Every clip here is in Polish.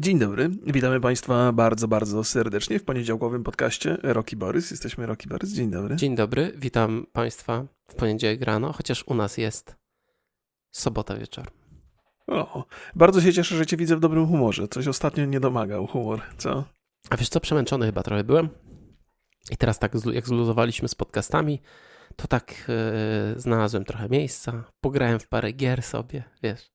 Dzień dobry, witamy Państwa bardzo, bardzo serdecznie w poniedziałkowym podcaście Roki Borys. Jesteśmy Roki Borys, dzień dobry. Dzień dobry, witam Państwa w poniedziałek rano, chociaż u nas jest sobota wieczór. O, bardzo się cieszę, że Cię widzę w dobrym humorze. Coś ostatnio nie domagał humor, co? A wiesz co, przemęczony chyba trochę byłem. I teraz tak, jak zluzowaliśmy z podcastami, to tak yy, znalazłem trochę miejsca, pograłem w parę gier sobie, wiesz.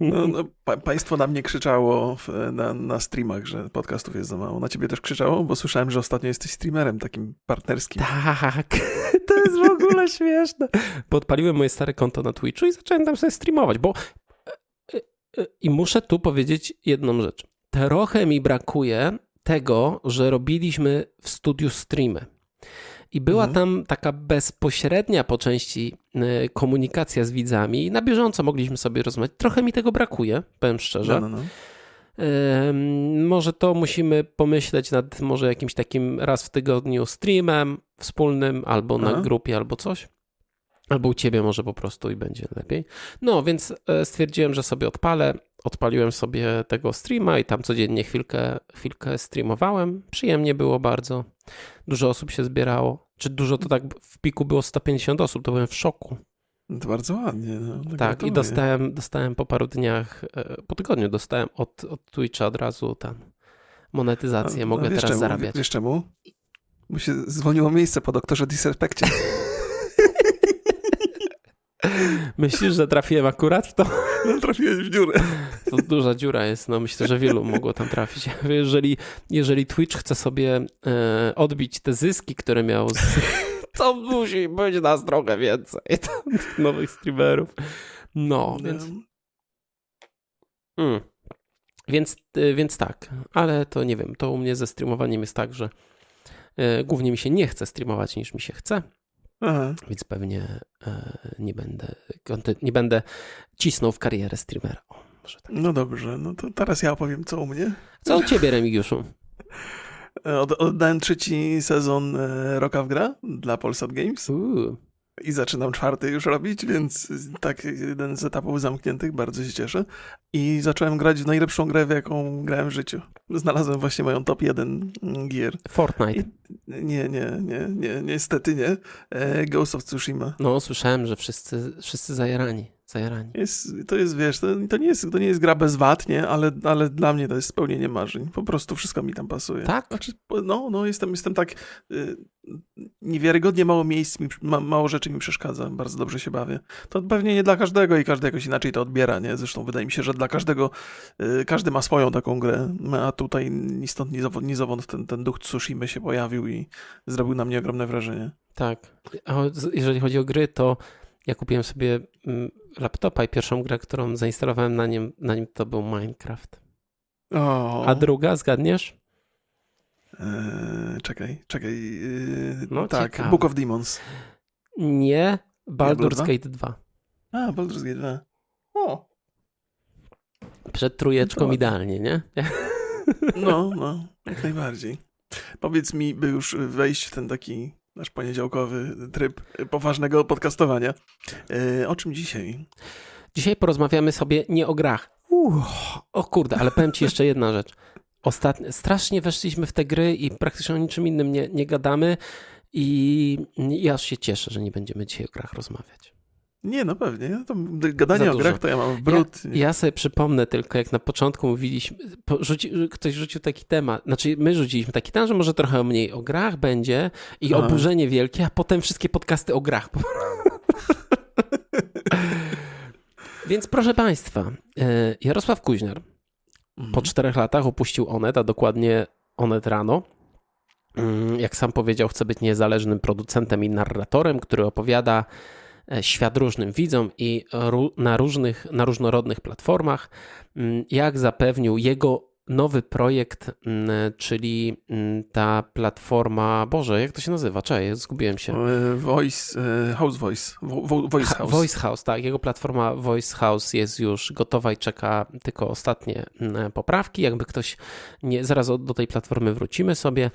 No, no pa państwo na mnie krzyczało w, na, na streamach, że podcastów jest za mało. Na ciebie też krzyczało? Bo słyszałem, że ostatnio jesteś streamerem takim partnerskim. Tak, to jest w ogóle śmieszne. Bo odpaliłem moje stare konto na Twitchu i zacząłem tam sobie streamować, bo e, e, i muszę tu powiedzieć jedną rzecz. Trochę mi brakuje tego, że robiliśmy w studiu streamy. I była mhm. tam taka bezpośrednia po części e, komunikacja z widzami. Na bieżąco mogliśmy sobie rozmawiać. Trochę mi tego brakuje, powiem szczerze. No, no, no. Może to musimy pomyśleć nad może jakimś takim raz w tygodniu streamem wspólnym, albo na grupie, albo coś. Albo u ciebie może po prostu i będzie lepiej. No, więc e, stwierdziłem, że sobie odpalę. Odpaliłem sobie tego streama i tam codziennie chwilkę, chwilkę streamowałem. Przyjemnie było bardzo. Dużo osób się zbierało. Czy dużo to tak w piku było 150 osób, to byłem w szoku. To bardzo ładnie. No, tak, i dostałem, dostałem po paru dniach, e, po tygodniu dostałem od, od Twitcha od razu tam monetyzację. A, Mogę teraz czemu? zarabiać. Wiesz czemu? Bo się zwolniło miejsce po doktorze Disrespectie. Myślisz, że trafiłem akurat w to? Trafiłeś w dziurę. To duża dziura jest, no myślę, że wielu mogło tam trafić. Jeżeli, jeżeli Twitch chce sobie e, odbić te zyski, które miał z... To musi być nas trochę więcej tych nowych streamerów. No, więc... Mm. Więc, e, więc tak, ale to nie wiem, to u mnie ze streamowaniem jest tak, że e, głównie mi się nie chce streamować niż mi się chce. Aha. Więc pewnie e, nie będę, nie będę cisnął w karierę streamera. O, tak. No dobrze, no to teraz ja opowiem co u mnie. Co u ciebie, Remigiuszu? Od, oddałem trzeci sezon e, Rocka w gra dla Polsat Games. Uh i zaczynam czwarty już robić, więc tak jeden z etapów zamkniętych, bardzo się cieszę. I zacząłem grać w najlepszą grę, w jaką grałem w życiu. Znalazłem właśnie moją top 1 gier. Fortnite. I nie, nie, nie, nie, niestety nie. E, Ghost of Tsushima. No, słyszałem, że wszyscy, wszyscy zajarani zajarani. Jest, to jest, wiesz, to, to, nie jest, to nie jest gra bez wad, nie? Ale, ale dla mnie to jest spełnienie marzeń. Po prostu wszystko mi tam pasuje. Tak? Znaczy, no, no jestem, jestem tak y, niewiarygodnie mało miejsc, mi, ma, mało rzeczy mi przeszkadza. Bardzo dobrze się bawię. To pewnie nie dla każdego i każdy jakoś inaczej to odbiera, nie? Zresztą wydaje mi się, że dla każdego, y, każdy ma swoją taką grę, a tutaj ni stąd, ni zowąd, ni zowąd ten, ten duch Tsushima się pojawił i zrobił na mnie ogromne wrażenie. Tak. A jeżeli chodzi o gry, to ja kupiłem sobie mm, laptopa i pierwszą grę, którą zainstalowałem na nim, na nim to był Minecraft. O. A druga, zgadniesz? Eee, czekaj, czekaj. Eee, no, tak, ciekawe. Book of Demons. Nie, Baldur's Gate 2. A, Baldur's Gate 2. O. Przed trójeczką idealnie, nie? No, no, jak najbardziej. Powiedz mi, by już wejść w ten taki nasz poniedziałkowy tryb poważnego podcastowania. E, o czym dzisiaj? Dzisiaj porozmawiamy sobie nie o grach. O kurde, ale powiem ci jeszcze jedna rzecz. Strasznie weszliśmy w te gry i praktycznie o niczym innym nie, nie gadamy i, i aż się cieszę, że nie będziemy dzisiaj o grach rozmawiać. Nie, no pewnie. No to gadanie o grach to ja mam w brud. Ja, ja, sobie przypomnę tylko, jak na początku mówiliśmy, rzuci, ktoś rzucił taki temat, znaczy my rzuciliśmy taki temat, że może trochę mniej o grach będzie i Aha. oburzenie wielkie, a potem wszystkie podcasty o grach. Więc proszę Państwa, e, Jarosław Kuźniar mhm. po czterech latach opuścił Onet, a dokładnie Onet rano. Mm, jak sam powiedział, chce być niezależnym producentem i narratorem, który opowiada świat różnym widzom i na różnych, na różnorodnych platformach, mm, jak zapewnił jego nowy projekt, mm, czyli mm, ta platforma, Boże, jak to się nazywa? Cześć, zgubiłem się. E, voice, e, House Voice. Voice House. Voice House, tak. Jego platforma Voice House jest już gotowa i czeka tylko ostatnie poprawki. Jakby ktoś nie, zaraz do tej platformy wrócimy sobie.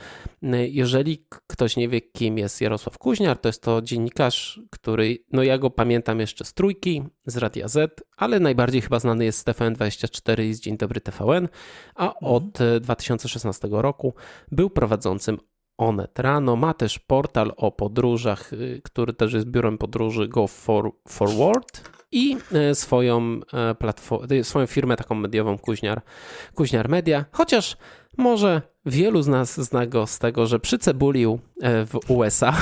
Jeżeli ktoś nie wie, kim jest Jarosław Kuźniar, to jest to dziennikarz, który, no ja go pamiętam jeszcze z trójki, z Radia Z, ale najbardziej chyba znany jest z TVN24 i z Dzień Dobry TVN, a mhm. od 2016 roku był prowadzącym Onet Rano. Ma też portal o podróżach, y, który też jest biurem podróży Go For, Forward i swoją, e, platformę, swoją firmę taką mediową Kuźniar, Kuźniar Media, chociaż może wielu z nas zna go z tego, że przycebulił e, w USA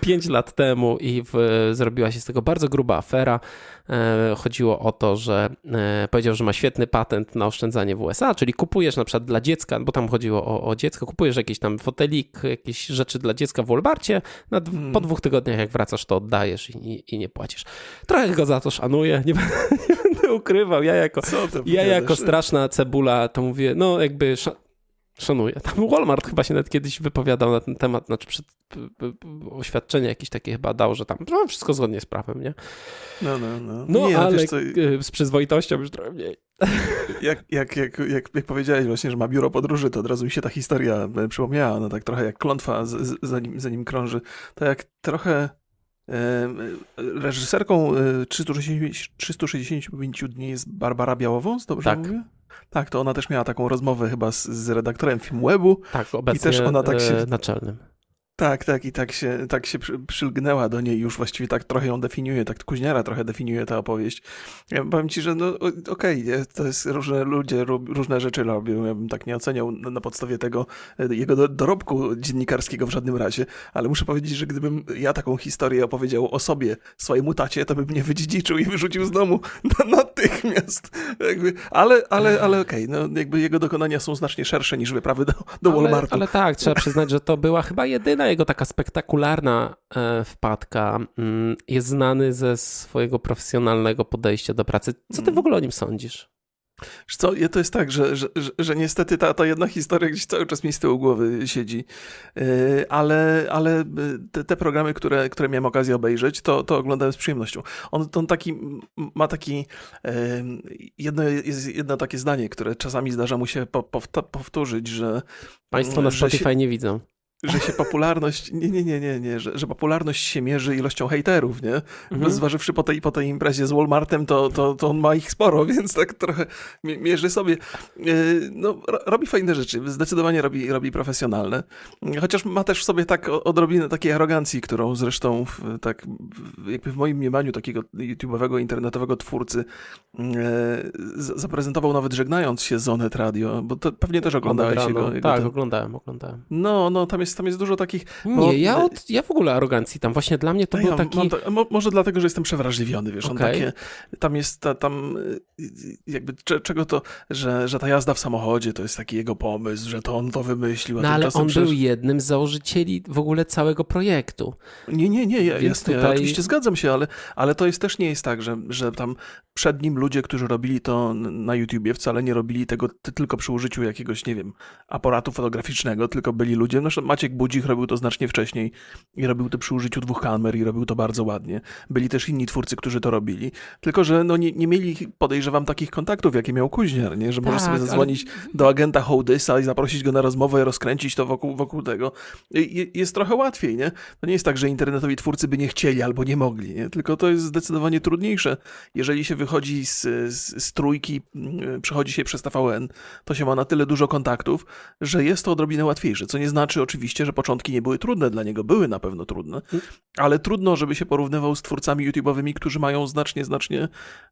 5 lat temu i w, zrobiła się z tego bardzo gruba afera. E, chodziło o to, że e, powiedział, że ma świetny patent na oszczędzanie w USA, czyli kupujesz na przykład dla dziecka, bo tam chodziło o, o dziecko, kupujesz jakiś tam fotelik, jakieś rzeczy dla dziecka w Walmarcie, na, hmm. po dwóch tygodniach jak wracasz to oddajesz i, i, i, nie płacisz. Trochę go za to szanuję, nie, nie będę ukrywał. Ja jako, ja jako straszna cebula to mówię, no jakby szanuję. Tam Walmart chyba się nawet kiedyś wypowiadał na ten temat, znaczy przed, oświadczenie jakieś takie chyba dał, że tam no, wszystko zgodnie z prawem, nie? No, no, no. No, nie, no, ale co... z przyzwoitością już trochę mniej. Jak, jak, jak, jak, jak powiedziałeś właśnie, że ma biuro podróży, to od razu mi się ta historia e, przypomniała, no tak trochę jak klątwa z, za, nim, za nim krąży. To jak trochę reżyserką 360, e, 365 dni jest Barbara Białowąs, dobrze tak. mówię? Tak, to ona też miała taką rozmowę chyba z, z redaktorem Filmwebu. Tak, obecnie i też ona tak się, naczelnym. Tak, tak, i tak się, tak się przylgnęła do niej, już właściwie tak trochę ją definiuje, tak Kuźniara trochę definiuje ta opowieść. Ja powiem ci, że no okej, okay, to jest różne ludzie, różne rzeczy robią, ja bym tak nie oceniał na, podstawie tego e, jego dorobku dziennikarskiego w żadnym razie, ale muszę powiedzieć, że gdybym ja taką historię opowiedział o sobie, swojemu tacie, to bym mnie wydziedziczył i wyrzucił z domu natychmiast. Jakby, ale ale, ale okej, okay, no jakby jego dokonania są znacznie szersze niż wyprawy do, do ale, Walmartu. Ale tak, trzeba przyznać, że to była chyba jedyna jego taka spektakularna e, wpadka mm, jest znany ze swojego profesjonalnego podejścia do pracy. Co ty w mm. ogóle o nim sądzisz? Co, to jest tak, że, że, że niestety ta, ta jedna historia gdzieś cały czas mi z tyłu głowy siedzi, e, ale, ale e, te, te, programy, które, które miałem okazję obejrzeć, to, to oglądałem z przyjemnością. On, on taki, ma taki, jedno, jedno takie zdanie, które czasami zdarza mu się powtórzyć, że... Państwo na Spotify się... nie widzą że się popularność, nie, nie, nie, nie, nie że, że popularność się mierzy ilością hejterów, nie? Mhm. Zważywszy po tej, po tej imprezie z Walmartem, to, to, to on ma ich sporo, więc tak trochę mierzy sobie. E, no, robi fajne rzeczy, zdecydowanie robi, robi profesjonalne, chociaż ma też w sobie tak odrobinę takiej arogancji, którą zresztą w, tak jakby w moim mniemaniu takiego YouTube'owego, internetowego twórcy e, zaprezentował nawet żegnając się z Onet Radio, bo to pewnie też oglądałeś jego, jego Tak, ten... oglądałem, oglądałem. No, no, tam jest jest, tam jest dużo takich... Nie, ja, od, ja w ogóle arogancji tam, właśnie dla mnie to no był ja taki... To, może dlatego, że jestem przewrażliwiony, wiesz, okay. on takie, tam jest ta, tam jakby czego to, że, że ta jazda w samochodzie to jest taki jego pomysł, że to on to wymyślił. No ale on przecież... był jednym z założycieli w ogóle całego projektu. Nie, nie, nie, ja, jasne, tutaj... ja oczywiście zgadzam się, ale, ale to jest też nie jest tak, że, że tam przed nim ludzie, którzy robili to na YouTubie, wcale nie robili tego tylko przy użyciu jakiegoś, nie wiem, aparatu fotograficznego, tylko byli ludzie, no Maciek Budzik robił to znacznie wcześniej i robił to przy użyciu dwóch kamer i robił to bardzo ładnie. Byli też inni twórcy, którzy to robili, tylko że no nie, nie mieli, podejrzewam, takich kontaktów, jakie miał Kuźniar, nie? że tak, możesz sobie zadzwonić ale... do agenta Hołdysa i zaprosić go na rozmowę i rozkręcić to wokół, wokół tego. I, jest trochę łatwiej, nie? To nie jest tak, że internetowi twórcy by nie chcieli albo nie mogli, nie? tylko to jest zdecydowanie trudniejsze. Jeżeli się wychodzi z, z, z trójki, mm, przechodzi się przez TVN, to się ma na tyle dużo kontaktów, że jest to odrobinę łatwiejsze, co nie znaczy oczywiście, oczywiście, że początki nie były trudne dla niego, były na pewno trudne, ale trudno, żeby się porównywał z twórcami YouTube'owymi, którzy mają znacznie, znacznie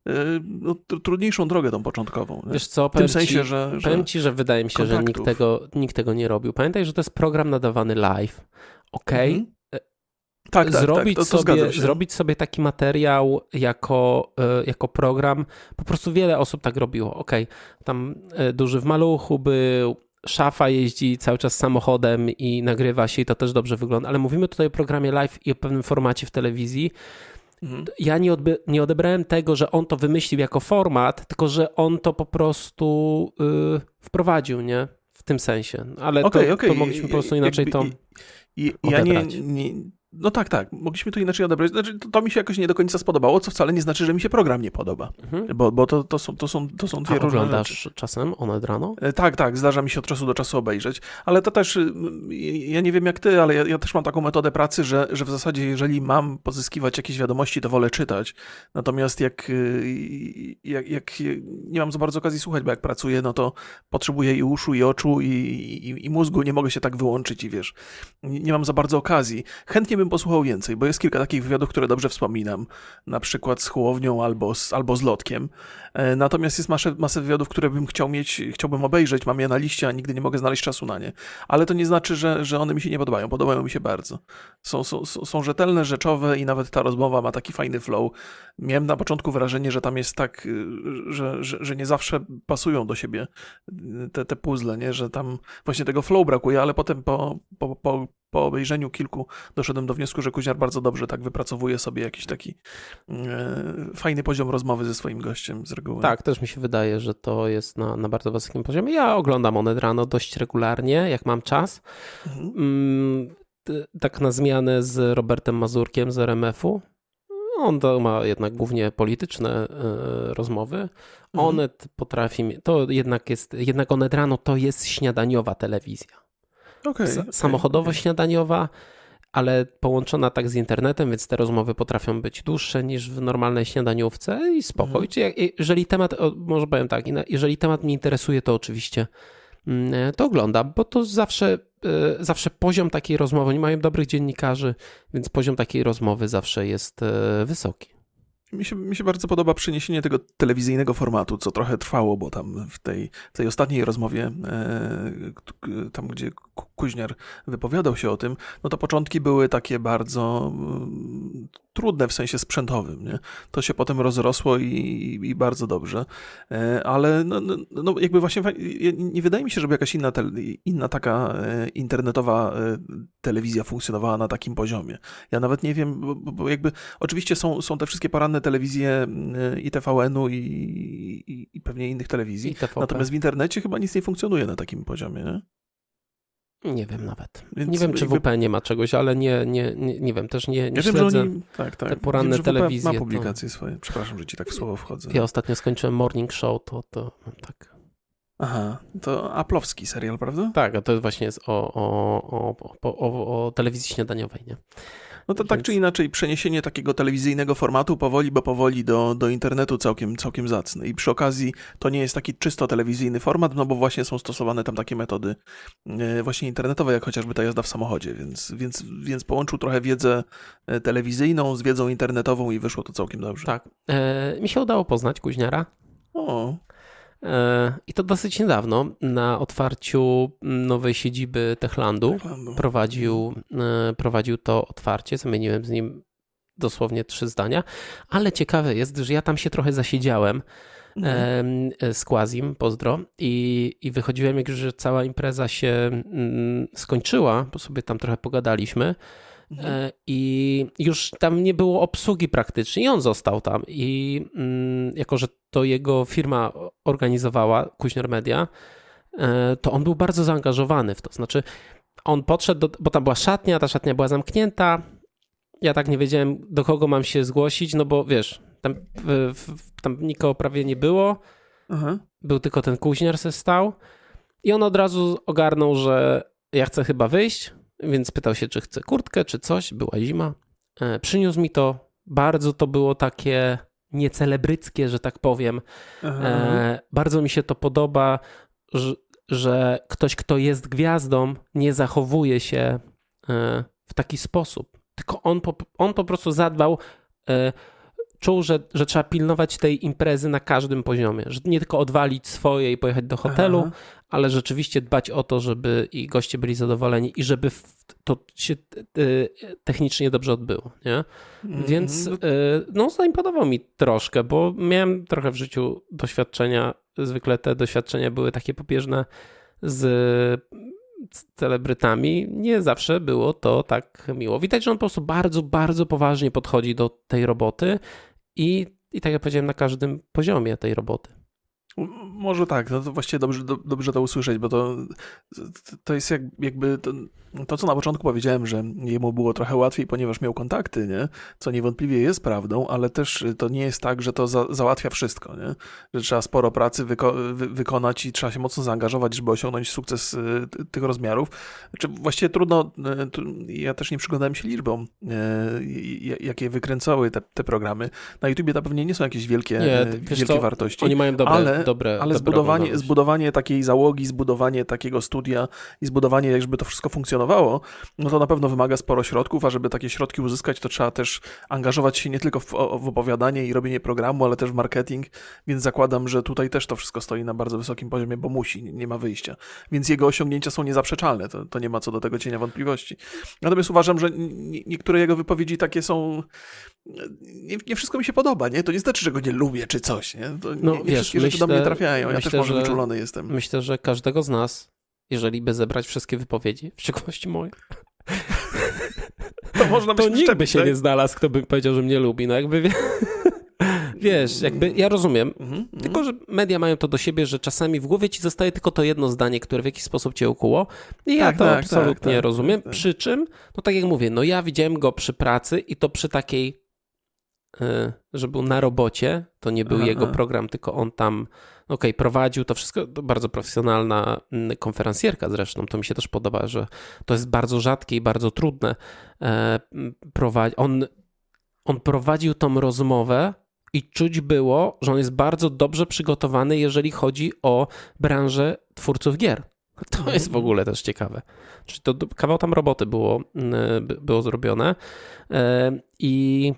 e, no, trudniejszą drogę tą początkową. Wiesz co, w tym sensie, ci, że, że... Powiem ci, że wydaje mi się, kontaktów. że nikt tego, nikt tego nie robił. Pamiętaj, że to jest program nadawany live, okej? Okay? Mhm. E, tak, tak, zrobić, tak, to, to sobie, zrobić sobie taki materiał jako, e, jako program. Po prostu wiele osób tak robiło. Ok, tam duży w maluchu był, szafa jeździ cały czas samochodem i nagrywa się i to też dobrze wygląda, ale mówimy tutaj o programie live i o pewnym formacie w telewizji. Mhm. Ja nie, nie odebrałem tego, że on to wymyślił jako format, tylko że on to po prostu yy, wprowadził, nie? W tym sensie. Ale okay, to, okay. to mogliśmy po prostu inaczej to. I, ja nie, nie, No tak, tak. Mogliśmy to inaczej odebrać. Znaczy, to, to, mi się jakoś nie do końca spodobało, co wcale nie znaczy, że mi się program nie podoba. Mhm. Bo, bo to, to, są, to, są, to są dwie A różne oglądasz rzeczy. czasem Oned rano? E, tak, tak. Zdarza mi się od czasu do czasu obejrzeć. Ale to też, ja nie wiem jak ty, ale ja, ja, też mam taką metodę pracy, że, że w zasadzie jeżeli mam pozyskiwać jakieś wiadomości, to wolę czytać. Natomiast jak, y, jak, jak nie mam za bardzo okazji słuchać, bo jak pracuję, no to potrzebuję i uszu, i oczu, i, i, i mózgu. Nie mogę się tak wyłączyć i wiesz, nie mam za bardzo okazji. Chętnie bym posłuchał więcej, bo jest kilka takich wywiadów, które dobrze wspominam, na przykład z Hołownią albo z, albo z Lotkiem. E, natomiast jest masę, masę wywiadów, które bym chciał mieć, chciałbym obejrzeć, mam je na liście, a nigdy nie mogę znaleźć czasu na nie. Ale to nie znaczy, że, że one mi się nie podobają. Podobają mi się bardzo. Są, są, są rzetelne, rzeczowe i nawet ta rozmowa ma taki fajny flow. Miałem na początku wrażenie, że tam jest tak, y, że, że, że nie zawsze pasują do siebie y, te, te puzzle, nie? że tam właśnie tego flow brakuje, ale potem po, po, po, po obejrzeniu kilku doszedłem do wniosku, że Kuźniar bardzo dobrze tak wypracowuje sobie jakiś taki e, fajny poziom rozmowy ze swoim gościem z reguły. Tak, też mi się wydaje, że to jest na, na bardzo wysokim poziomie. Ja oglądam Onet rano dość regularnie, jak mam czas. Mhm. Mm, tak na zmianę z Robertem Mazurkiem z RMF-u. On to ma jednak głównie polityczne y, rozmowy. Mhm. Onet potrafi, to jednak jest, jednak Onet rano to jest śniadaniowa telewizja. Okay, samochodowo-śniadaniowa, ale połączona tak z internetem, więc te rozmowy potrafią być dłuższe niż w normalnej śniadaniówce i spokój. Mhm. Jeżeli temat, może powiem tak, jeżeli temat mnie interesuje, to oczywiście mm, to oglądam, bo to zawsze, e, zawsze poziom takiej rozmowy, nie mają dobrych dziennikarzy, więc poziom takiej rozmowy zawsze jest e, wysoki. Mi się, mi się bardzo podoba przeniesienie tego telewizyjnego formatu, co trochę trwało, bo tam w tej, w tej ostatniej rozmowie, e, tam gdzie Kuźniar wypowiadał się o tym, no to początki były takie bardzo mm, trudne w sensie sprzętowym. Nie? To się potem rozrosło i, i bardzo dobrze, e, ale no, no, no, jakby właśnie nie wydaje mi się, żeby jakaś inna, te, inna taka e, internetowa telewizja funkcjonowała na takim poziomie. Ja nawet nie wiem, bo, bo jakby oczywiście są, są te wszystkie poranne telewizje i TVN-u i, i, i, pewnie innych telewizji. Natomiast w internecie chyba nic nie funkcjonuje na takim poziomie, nie? Nie wiem nawet. Więc nie wiem, czy. WP nie ma czegoś, ale nie, nie, nie, nie wiem, też nie, nie ja śledzę wiem, oni, tak, tak. te poranne wiem, telewizje. ma publikacje to... swoje. Przepraszam, że ci tak w słowo wchodzę. Ja ostatnio skończyłem Morning Show, to, to tak... Aha, to Aplowski serial, prawda? Tak, a to właśnie jest o, o, o, o, o telewizji śniadaniowej, nie? No to Więc... tak czy inaczej, przeniesienie takiego telewizyjnego formatu powoli, bo powoli do, do internetu całkiem, całkiem zacny. I przy okazji to nie jest taki czysto telewizyjny format, no bo właśnie są stosowane tam takie metody e, właśnie internetowe, jak chociażby ta jazda w samochodzie. Więc, więc, więc połączył trochę wiedzę e, telewizyjną z wiedzą internetową i wyszło to całkiem dobrze. Tak. E, mi się udało poznać Kuźniara. O. E, I to dosyć niedawno na otwarciu nowej siedziby Techlandu, Techlandu. Prowadził, e, prowadził to otwarcie. Zamieniłem z nim dosłownie trzy zdania, ale ciekawe jest, że ja tam się trochę zasiedziałem mhm. z Quazim, pozdro, i, i wychodziłem, jak już cała impreza się skończyła, bo sobie tam trochę pogadaliśmy. Mhm. E, I już tam nie było obsługi praktycznie, i on został tam. I mm, jako, że to jego firma organizowała, Kuźniar Media, e, to on był bardzo zaangażowany w to. Znaczy, on podszedł, do, bo tam była szatnia, ta szatnia była zamknięta. Ja tak nie wiedziałem, do kogo mam się zgłosić, no bo wiesz, tam, tam nikogo prawie nie było. Aha. Był tylko ten kuźniar se stał. I on od razu ogarnął, że ja chcę chyba wyjść. Więc pytał się, czy chce kurtkę, czy coś. Była zima. E, przyniósł mi to. Bardzo to było takie niecelebryckie, że tak powiem. E, bardzo mi się to podoba, że, że ktoś, kto jest gwiazdą, nie zachowuje się e, w taki sposób. Tylko on po, on po prostu zadbał, e, czuł, że, że trzeba pilnować tej imprezy na każdym poziomie. Że nie tylko odwalić swoje i pojechać do hotelu, Aha ale rzeczywiście dbać o to, żeby i goście byli zadowoleni i żeby to się technicznie dobrze odbyło, nie? -hmm. Więc e, no zaimponował mi troszkę, bo miałem trochę w życiu doświadczenia, zwykle te doświadczenia były takie pobieżne z celebrytami, nie zawsze było to tak miło. Widać, że on po prostu bardzo, bardzo poważnie podchodzi do tej roboty i, i tak jak powiedziałem, na każdym poziomie tej roboty. Może tak, no to właściwie dobrze, do, dobrze to usłyszeć, bo to, to jest jak, jakby to, to, co na początku powiedziałem, że jemu było trochę łatwiej, ponieważ miał kontakty, nie? co niewątpliwie jest prawdą, ale też to nie jest tak, że to za, załatwia wszystko, nie? że trzeba sporo pracy wyko wy wykonać i trzeba się mocno zaangażować, żeby osiągnąć sukces y, tych rozmiarów. Czy właściwie trudno, y, ja też nie przyglądałem się liczbom, y, jakie wykręcały te, te programy. Na YouTubie to pewnie nie są jakieś wielkie, nie, wielkie co? wartości. Oni mają dobre, ale, dobre ale zbudowanie, zbudowanie takiej załogi, zbudowanie takiego studia i zbudowanie, żeby to wszystko funkcjonowało, no to na pewno wymaga sporo środków, a żeby takie środki uzyskać, to trzeba też angażować się nie tylko w, w opowiadanie i robienie programu, ale też w marketing, więc zakładam, że tutaj też to wszystko stoi na bardzo wysokim poziomie, bo musi, nie ma wyjścia. Więc jego osiągnięcia są niezaprzeczalne, to, to nie ma co do tego cienia wątpliwości. Natomiast uważam, że niektóre jego wypowiedzi takie są nie, nie, wszystko mi się podoba, nie? To nie znaczy, że go nie lubię czy coś, nie? To no, nie, wiesz, myślę, do mnie trafiają. Ja myślę, też może wyczulony jestem. Myślę, że każdego z nas jeżeli by zebrać wszystkie wypowiedzi, w szczególności moje. To można To nikt by się tak? nie znalazł, kto by powiedział, że mnie lubi. No jakby wie... Wiesz, jakby ja rozumiem, mm -hmm. tylko że media mają to do siebie, że czasami w głowie ci zostaje tylko to jedno zdanie, które w jakiś sposób cię ukuło. I ja tak, to tak, absolutnie tak, tak rozumiem. Tak, przy czym, no tak jak mówię, no ja widziałem go przy pracy i to przy takiej, że był na robocie, to nie był aha, jego program, tylko on tam OK, prowadził to wszystko, to bardzo profesjonalna mm, konferencjerka zresztą, to mi się też podoba, że to jest bardzo rzadkie i bardzo trudne. E, prowadzi, on, on prowadził tą rozmowę i czuć było, że on jest bardzo dobrze przygotowany, jeżeli chodzi o branżę twórców gier. To jest w ogóle też ciekawe. Czyli to kawał tam roboty było, było zrobione. E, I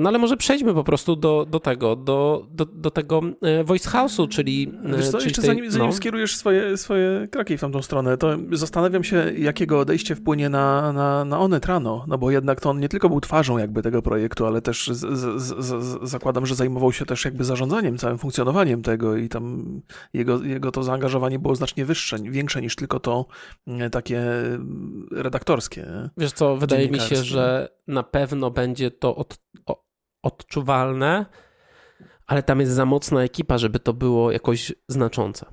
no ale może przejdźmy po prostu do, do tego, do, do, do tego e, voice house'u, czyli... E, Wiesz co, czyli jeszcze tej, zanim, zanim no. skierujesz swoje, swoje kroki w tamtą stronę, to zastanawiam się, jakiego odejście wpłynie na, na, na Onet rano, no bo jednak to on nie tylko był twarzą jakby tego projektu, ale też z, z, z, zakładam, że zajmował się też jakby zarządzaniem, całym funkcjonowaniem tego i tam jego, jego to zaangażowanie było znacznie wyższe, większe niż tylko to takie redaktorskie. Wiesz co, wydaje mi się, że na pewno będzie to od odczuwalne, ale tam jest za mocna ekipa, żeby to było jakoś znaczące.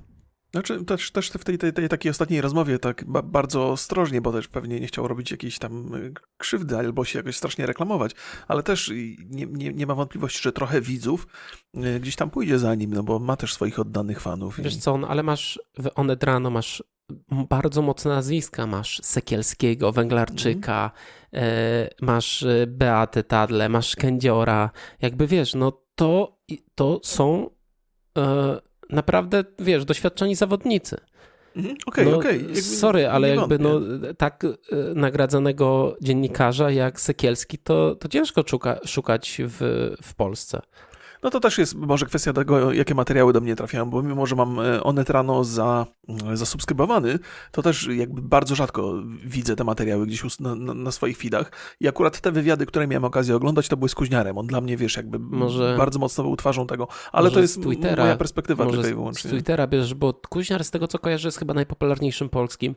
Znaczy też, też w tej, tej, tej takiej ostatniej rozmowie tak ba bardzo ostrożnie, bo też pewnie nie chciał robić jakiejś tam y, krzywdy albo się jakoś strasznie reklamować, ale też nie, nie, nie ma wątpliwości, że trochę widzów y, gdzieś tam pójdzie za nim, no bo ma też swoich oddanych fanów. Wiesz i... co, no, ale masz w Onedrano masz bardzo mocne nazwiska. Masz Sekielskiego, Węglarczyka, mm. Masz e, Beatę Tadle, masz Kędziora. Jakby wiesz, no to, to są e, naprawdę, wiesz, doświadczeni zawodnicy. Mhm, okej, okay, no, okej. Okay. Sorry, ale jakby no, tak nagradzanego dziennikarza jak Sekielski, to, to ciężko szuka, szukać w, w Polsce. No to też jest może kwestia tego, jakie materiały do mnie trafiają, bo mimo, że mam e, Onet rano za, e, zasubskrybowany, to też jakby bardzo rzadko widzę te materiały gdzieś na, na, na, swoich feedach. I akurat te wywiady, które miałem okazję oglądać, to były z Kuźniarem. On dla mnie, wiesz, jakby może, bardzo mocno był twarzą tego, ale to jest Twittera, moja perspektywa może tylko i wyłącznie. Z Twittera bierzesz, bo Kuźniar z tego co kojarzę jest chyba najpopularniejszym polskim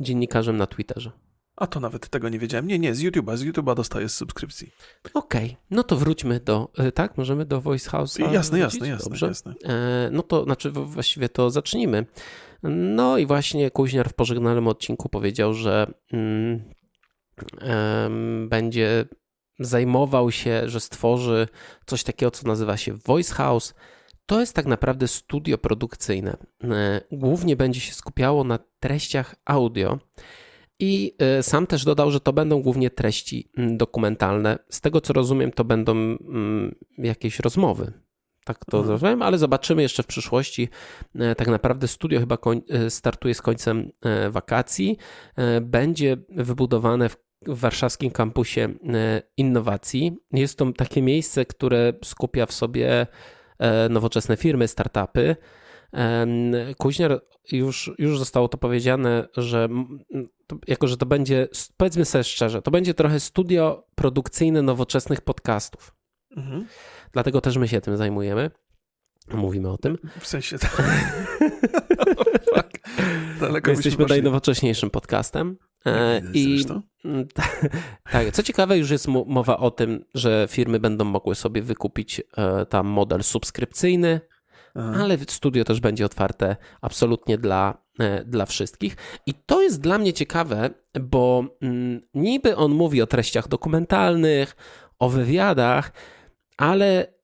dziennikarzem na Twitterze. A to nawet tego nie wiedziałem. Nie, nie, z YouTube'a. Z YouTube'a dostaję z subskrypcji. Okej, okay. no to wróćmy do, e, tak? Możemy do Voice House. Jasne, jasne, jasne, Dobrze? jasne. E, no to znaczy właściwie to zacznijmy. No i właśnie Kuźniar w pożegnalnym odcinku powiedział, że mm, będzie zajmował się, że stworzy coś takiego, co nazywa się Voice House. To jest tak naprawdę studio produkcyjne. E, głównie będzie się skupiało na treściach audio. I e, sam też dodał, że to będą głównie treści mm, dokumentalne. Z tego co rozumiem, to będą mm, jakieś rozmowy. Tak to mhm. zrozumiałem, ale zobaczymy jeszcze w przyszłości. E, tak naprawdę studio chyba e, startuje z końcem wakacji. Będzie wybudowane w w warszawskim kampusie innowacji. Jest to takie miejsce, które skupia w sobie nowoczesne firmy, startupy. Kuźniar już, już zostało to powiedziane, że jako, że to będzie, powiedzmy sobie szczerze, to będzie trochę studio produkcyjne nowoczesnych podcastów. Mhm. Dlatego też my się tym zajmujemy. Mówimy o tym. W sensie. Daleko jesteśmy najnowocześniejszym podcastem. E, I tak, co ciekawe, już jest mowa o tym, że firmy będą mogły sobie wykupić e, tam model subskrypcyjny Aha. ale studio też będzie otwarte absolutnie dla, e, dla wszystkich. I to jest dla mnie ciekawe, bo mm, niby on mówi o treściach dokumentalnych, o wywiadach, ale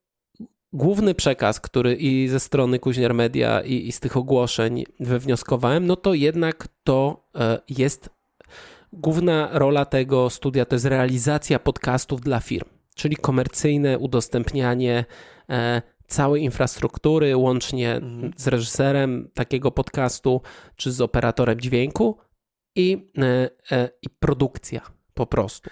główny przekaz, który i ze strony Kuźniar Media, i, i z tych ogłoszeń wywnioskowałem, no to jednak to e, jest główna rola tego studia to jest realizacja podcastów dla firm, czyli komercyjne udostępnianie e, całej infrastruktury, łącznie mhm. z reżyserem takiego podcastu, czy z operatorem dźwięku i, e, i produkcja po prostu.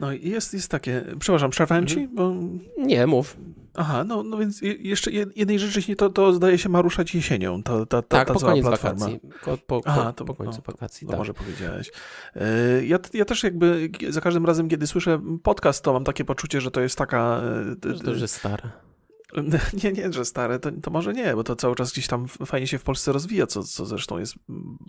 No i jest, jest takie, przepraszam, przerwałem ci? Bo... Nie, mów. Aha, no, no więc jeszcze jednej rzeczy, to, to zdaje się ma ruszać jesienią, ta, ta, ta, tak, ta po koniec platforma. wakacji. Po, po, Aha, to, po końcu no, wakacji, to, tak. może powiedziałeś. E, ja, ja też jakby za każdym razem, kiedy słyszę podcast, to mam takie poczucie, że to jest taka... E, to już jest stare. Nie, nie, że stare, to, to, może nie, bo to cały czas gdzieś tam fajnie się w Polsce rozwija, co, co zresztą jest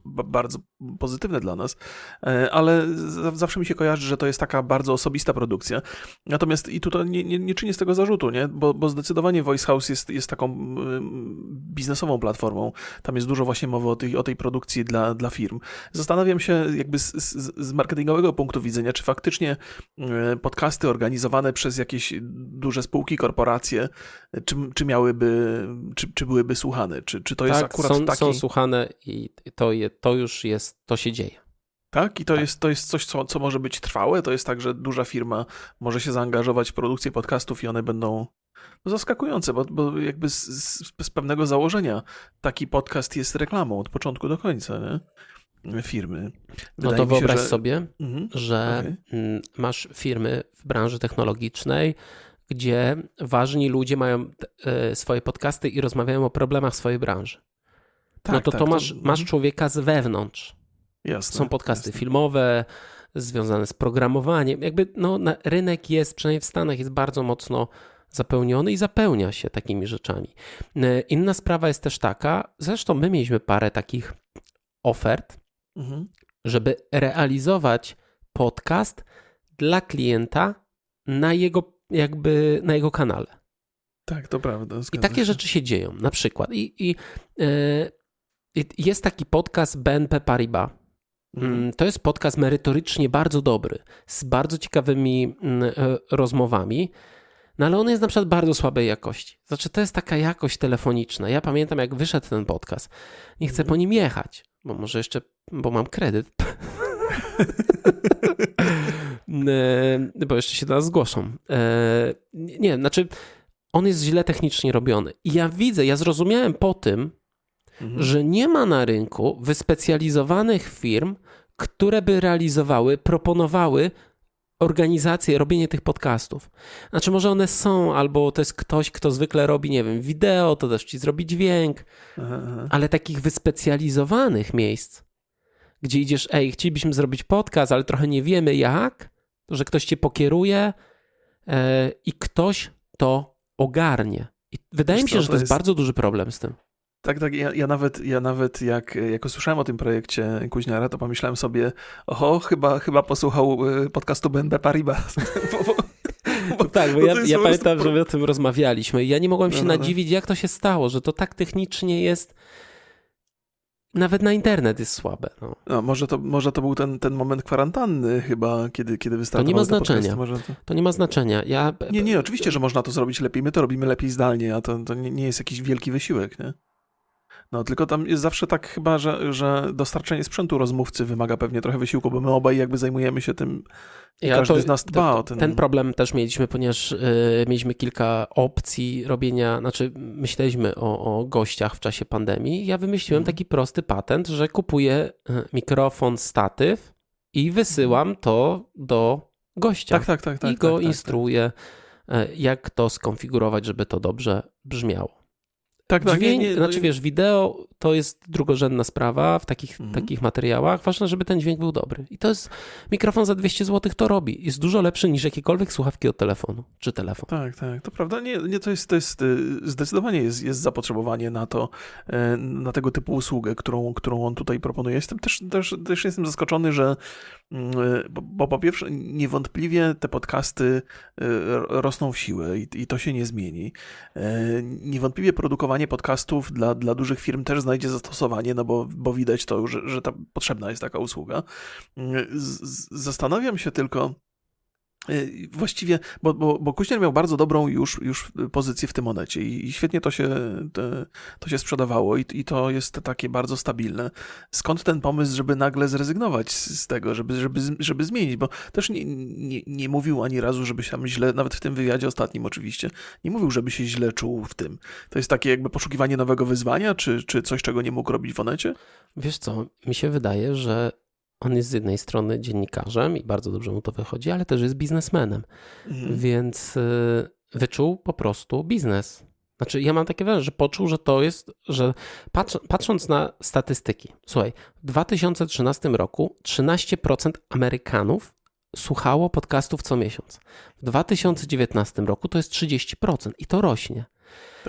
bardzo pozytywne dla nas, e, ale zawsze mi się kojarzy, że to jest taka bardzo osobista produkcja. Natomiast i tutaj nie, nie, nie czynię z tego zarzutu, nie? Bo, bo zdecydowanie Voice House jest, jest taką biznesową platformą. Tam jest dużo właśnie mowy o tej, o tej produkcji dla, dla firm. Zastanawiam się jakby z, z, z marketingowego punktu widzenia, czy faktycznie e, podcasty organizowane przez jakieś duże spółki, korporacje, czy, czy miałyby, czy, czy byłyby słuchane? Czy, czy to jest tak, akurat są, taki... są słuchane i to, je, to już jest, to się dzieje. Tak? I to, tak. Jest, to jest coś, co, co może być trwałe? To jest tak, że duża firma może się zaangażować w produkcję podcastów i one będą no, zaskakujące, bo, bo jakby z, z, z pewnego założenia taki podcast jest reklamą od początku do końca, nie? firmy. Wydaje no to wyobraź się, że... sobie, mhm. że okay. masz firmy w branży technologicznej, gdzie ważni ludzie mają e, swoje podcasty i rozmawiają o problemach swojej branży. Tak, no to tak, to masz, to... masz mhm. człowieka z wewnątrz. Jasne, Są podcasty jasne. filmowe, związane z programowaniem. Jakby no, rynek jest, przynajmniej w Stanach, jest bardzo mocno zapełniony i zapełnia się takimi rzeczami. E, inna sprawa jest też taka, zresztą my mieliśmy parę takich ofert, mhm. żeby realizować podcast dla klienta na jego jakby na jego kanale. Tak, to prawda. I takie się. rzeczy się dzieją, na przykład. I, i yy, jest taki podcast BNP Paribas. Mhm. To jest podcast merytorycznie bardzo dobry, z bardzo ciekawymi mm, e, rozmowami, no ale on jest na przykład bardzo słabej jakości. Znaczy, to jest taka jakość telefoniczna. Ja pamiętam, jak wyszedł ten podcast. Nie chcę po nim jechać, bo może jeszcze, bo mam kredyt. E, bo jeszcze się do nas zgłoszą. E, nie, znaczy on jest źle technicznie robiony. I ja widzę, ja zrozumiałem po tym, mhm. że nie ma na rynku wyspecjalizowanych firm, które by realizowały, proponowały organizację, robienie tych podcastów. Znaczy, może one są, albo to jest ktoś, kto zwykle robi, nie wiem, wideo, to też ci zrobi dźwięk, aha. ale takich wyspecjalizowanych miejsc, gdzie idziesz, ej, chcielibyśmy zrobić podcast, ale trochę nie wiemy jak, że ktoś cię pokieruje e, i ktoś to ogarnie. I wydaje Wiesz mi się, co, że to jest, jest bardzo duży problem z tym. Tak, tak. Ja, ja, nawet, ja nawet jak, jak usłyszałem o tym projekcie Kuźniara, to pomyślałem sobie, oho, chyba, chyba posłuchał y, podcastu BNB Paribas. Bo, tak, bo, ja, ja pamiętam, że my o tym rozmawialiśmy i ja nie mogłem się no, no, no. nadziwić, jak to się stało, że to tak technicznie jest nawet na internet jest słabe. No. no. może, to, może to był ten, ten moment kwarantanny chyba, kiedy, kiedy wystartował To nie ma znaczenia. To... to... nie ma znaczenia. Ja... Nie, nie, oczywiście, że można to zrobić lepiej. My to robimy lepiej zdalnie, a to, to nie, nie jest jakiś wielki wysiłek, nie? No, tylko tam jest zawsze tak chyba, że, że dostarczenie sprzętu rozmówcy wymaga pewnie trochę wysiłku, bo my obaj jakby zajmujemy się tym ja każdy to, z nas dba to, o ten... Ten problem też mieliśmy, ponieważ y, mieliśmy kilka opcji robienia, znaczy myśleliśmy o, o gościach w czasie pandemii. Ja wymyśliłem hmm. taki prosty patent, że kupuję y, mikrofon, statyw i wysyłam to do gościa. Tak, tak, tak. tak I go tak, tak, instruuję, tak. jak to skonfigurować, żeby to dobrze brzmiało. Tak, tak. Dźwięk, nie, nie, znaczy wiesz, wideo to jest drugorzędna sprawa w takich, mhm. takich materiałach. Ważne, żeby ten dźwięk był dobry. I to jest, mikrofon za 200 zł to robi. Jest dużo lepszy niż jakiekolwiek słuchawki od telefonu, czy telefon. Tak, tak, to prawda. Nie, nie to jest, to jest y, zdecydowanie jest, jest zapotrzebowanie na to, y, na tego typu usługę, którą, którą on tutaj proponuje. Jestem też, też, też jestem zaskoczony, że mm, bo, bo po pierwsze niewątpliwie te podcasty rosną w siłę i, i to się nie zmieni. Niewątpliwie produkowanie podcastów dla, dla dużych firm też znajdzie zastosowanie, no bo, bo widać to, że, że ta potrzebna jest taka usługa. Z, zastanawiam się tylko, właściwie, bo, bo, bo Kuźniar miał bardzo dobrą już, już pozycję w tym monecie i, i świetnie to się, to, to się sprzedawało i, i to jest takie bardzo stabilne. Skąd ten pomysł, żeby nagle zrezygnować z tego, żeby, żeby, żeby zmienić? Bo też nie, nie, nie mówił ani razu, żeby się tam źle, nawet w tym wywiadzie ostatnim oczywiście, nie mówił, żeby się źle czuł w tym. To jest takie jakby poszukiwanie nowego wyzwania, czy, czy coś, czego nie mógł robić w Onecie? Wiesz co, mi się wydaje, że on jest z jednej strony dziennikarzem i bardzo dobrze mu to wychodzi, ale też jest biznesmenem. Mhm. Więc y, wyczuł po prostu biznes. Znaczy, ja mam takie wrażenie, że poczuł, że to jest, że patrz, patrząc na statystyki, słuchaj, w 2013 roku 13% Amerykanów słuchało podcastów co miesiąc. W 2019 roku to jest 30% i to rośnie.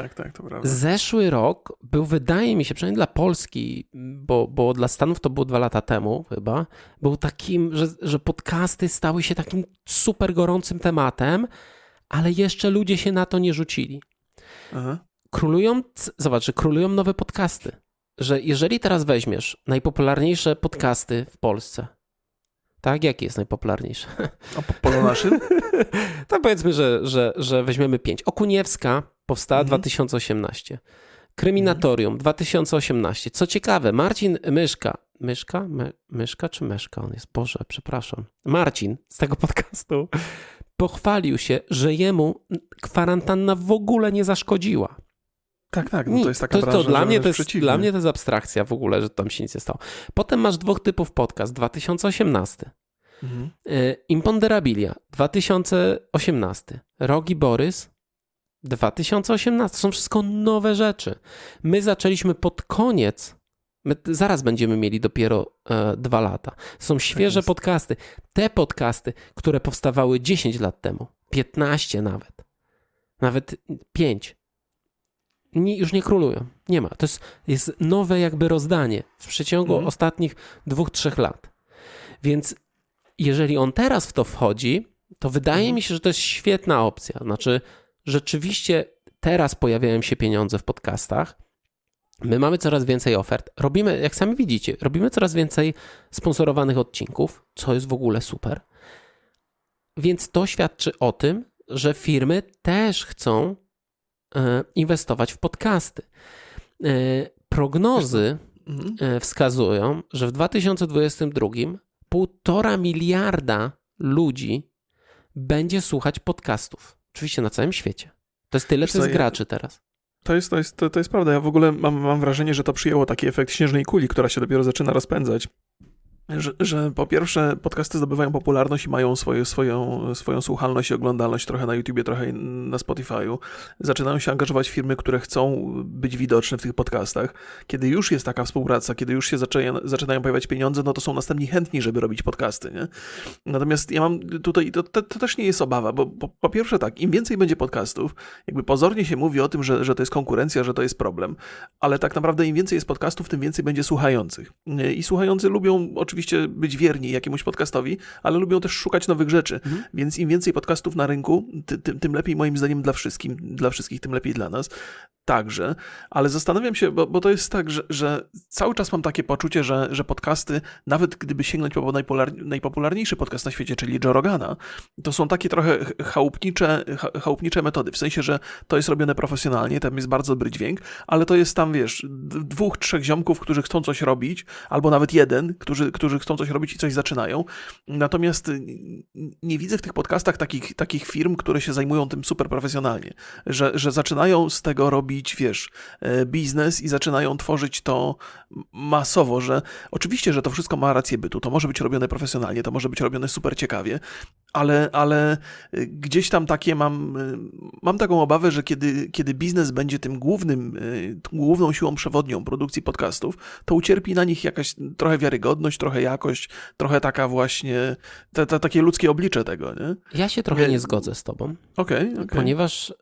Tak, tak, to prawda. Zeszły rok był, wydaje mi się, przynajmniej dla Polski, bo, bo dla Stanów to było dwa lata temu chyba, był takim, że, że podcasty stały się takim super gorącym tematem, ale jeszcze ludzie się na to nie rzucili. Aha. Królują, zobacz, królują nowe podcasty. Że jeżeli teraz weźmiesz najpopularniejsze podcasty w Polsce, tak? Jaki jest najpopularniejszy? A po, naszym? to powiedzmy, że, że, że weźmiemy pięć. Okuniewska powstała mhm. 2018. Kryminatorium mhm. 2018. Co ciekawe, Marcin Myszka. Myszka? My, myszka czy Myszka on jest? Boże, przepraszam. Marcin z tego podcastu pochwalił się, że jemu kwarantanna w ogóle nie zaszkodziła. Tak, tak, no to jest taka to, to dla mnie to jest, Dla mnie to jest abstrakcja w ogóle, że tam się nic nie stało. Potem masz dwóch typów podcast. 2018. Mhm. Y, Imponderabilia 2018. Rogi Borys 2018. To są wszystko nowe rzeczy. My zaczęliśmy pod koniec. My zaraz będziemy mieli dopiero e, dwa lata. Są świeże tak podcasty. Te podcasty, które powstawały 10 lat temu, 15 nawet, nawet 5 nie, już nie królują. Nie ma. To jest, jest nowe jakby rozdanie w przeciągu mhm. ostatnich dwóch, trzech lat. Więc jeżeli on teraz w to wchodzi, to wydaje mhm. mi się, że to jest świetna opcja. Znaczy, rzeczywiście teraz pojawiają się pieniądze w podcastach. My mamy coraz więcej ofert. Robimy, jak sami widzicie, robimy coraz więcej sponsorowanych odcinków, co jest w ogóle super. Więc to świadczy o tym, że firmy też chcą E, inwestować w podcasty. E, prognozy mhm. e, wskazują, że w 2022 półtora miliarda ludzi będzie słuchać podcastów. Oczywiście na całym świecie. To jest tyle, co jest graczy teraz. To jest, to, jest, to, to jest prawda. Ja w ogóle mam, mam wrażenie, że to przyjęło taki efekt śnieżnej kuli, która się dopiero zaczyna rozpędzać że, że, po pierwsze podcasty zdobywają popularność i mają swoje, swoją, swoją słuchalność i oglądalność trochę na YouTubie, trochę na Spotify'u. Zaczynają się angażować firmy, które chcą być widoczne w tych podcastach. Kiedy już jest taka współpraca, kiedy już się zaczynają, zaczynają pojawiać pieniądze, no to są następni chętni, żeby robić podcasty. Nie? Natomiast ja mam tutaj, to, to, to też nie jest obawa, bo po, po, pierwsze tak, im więcej będzie podcastów, jakby pozornie się mówi o tym, że, że to jest konkurencja, że to jest problem, ale tak naprawdę im więcej jest podcastów, tym więcej będzie słuchających. I słuchający lubią oczywiście oczywiście być wierni jakiemuś podcastowi, ale lubią też szukać nowych rzeczy. Mhm. Więc im więcej podcastów na rynku, ty, ty, tym lepiej moim zdaniem dla wszystkim, dla wszystkich, tym lepiej dla nas. Także, ale zastanawiam się, bo, bo to jest tak, że, że, cały czas mam takie poczucie, że, że podcasty, nawet gdyby sięgnąć po najpopularniejszy podcast na świecie, czyli Joe Rogana, to są takie trochę chałupnicze, chałupnicze metody, w sensie, że to jest robione profesjonalnie, tam jest bardzo dobry dźwięk, ale to jest tam, wiesz, dwóch, trzech ziomków, którzy chcą coś robić, albo nawet jeden, którzy, którzy chcą coś robić i coś zaczynają. Natomiast nie widzę w tych podcastach takich, takich firm, które się zajmują tym super profesjonalnie, że, że zaczynają z tego robić, wiesz, e, biznes i zaczynają tworzyć to masowo, że oczywiście, że to wszystko ma rację bytu, to może być robione profesjonalnie, to może być robione super ciekawie, ale, ale y, gdzieś tam takie mam, y, mam taką obawę, że kiedy, kiedy biznes będzie tym głównym, y, główną siłą przewodnią produkcji podcastów, to ucierpi na nich jakaś trochę wiarygodność, trochę jakość, trochę taka właśnie, te, te, takie ludzkie oblicze tego, nie? Ja się trochę nie zgodzę z tobą. Okej, okay, okay, Ponieważ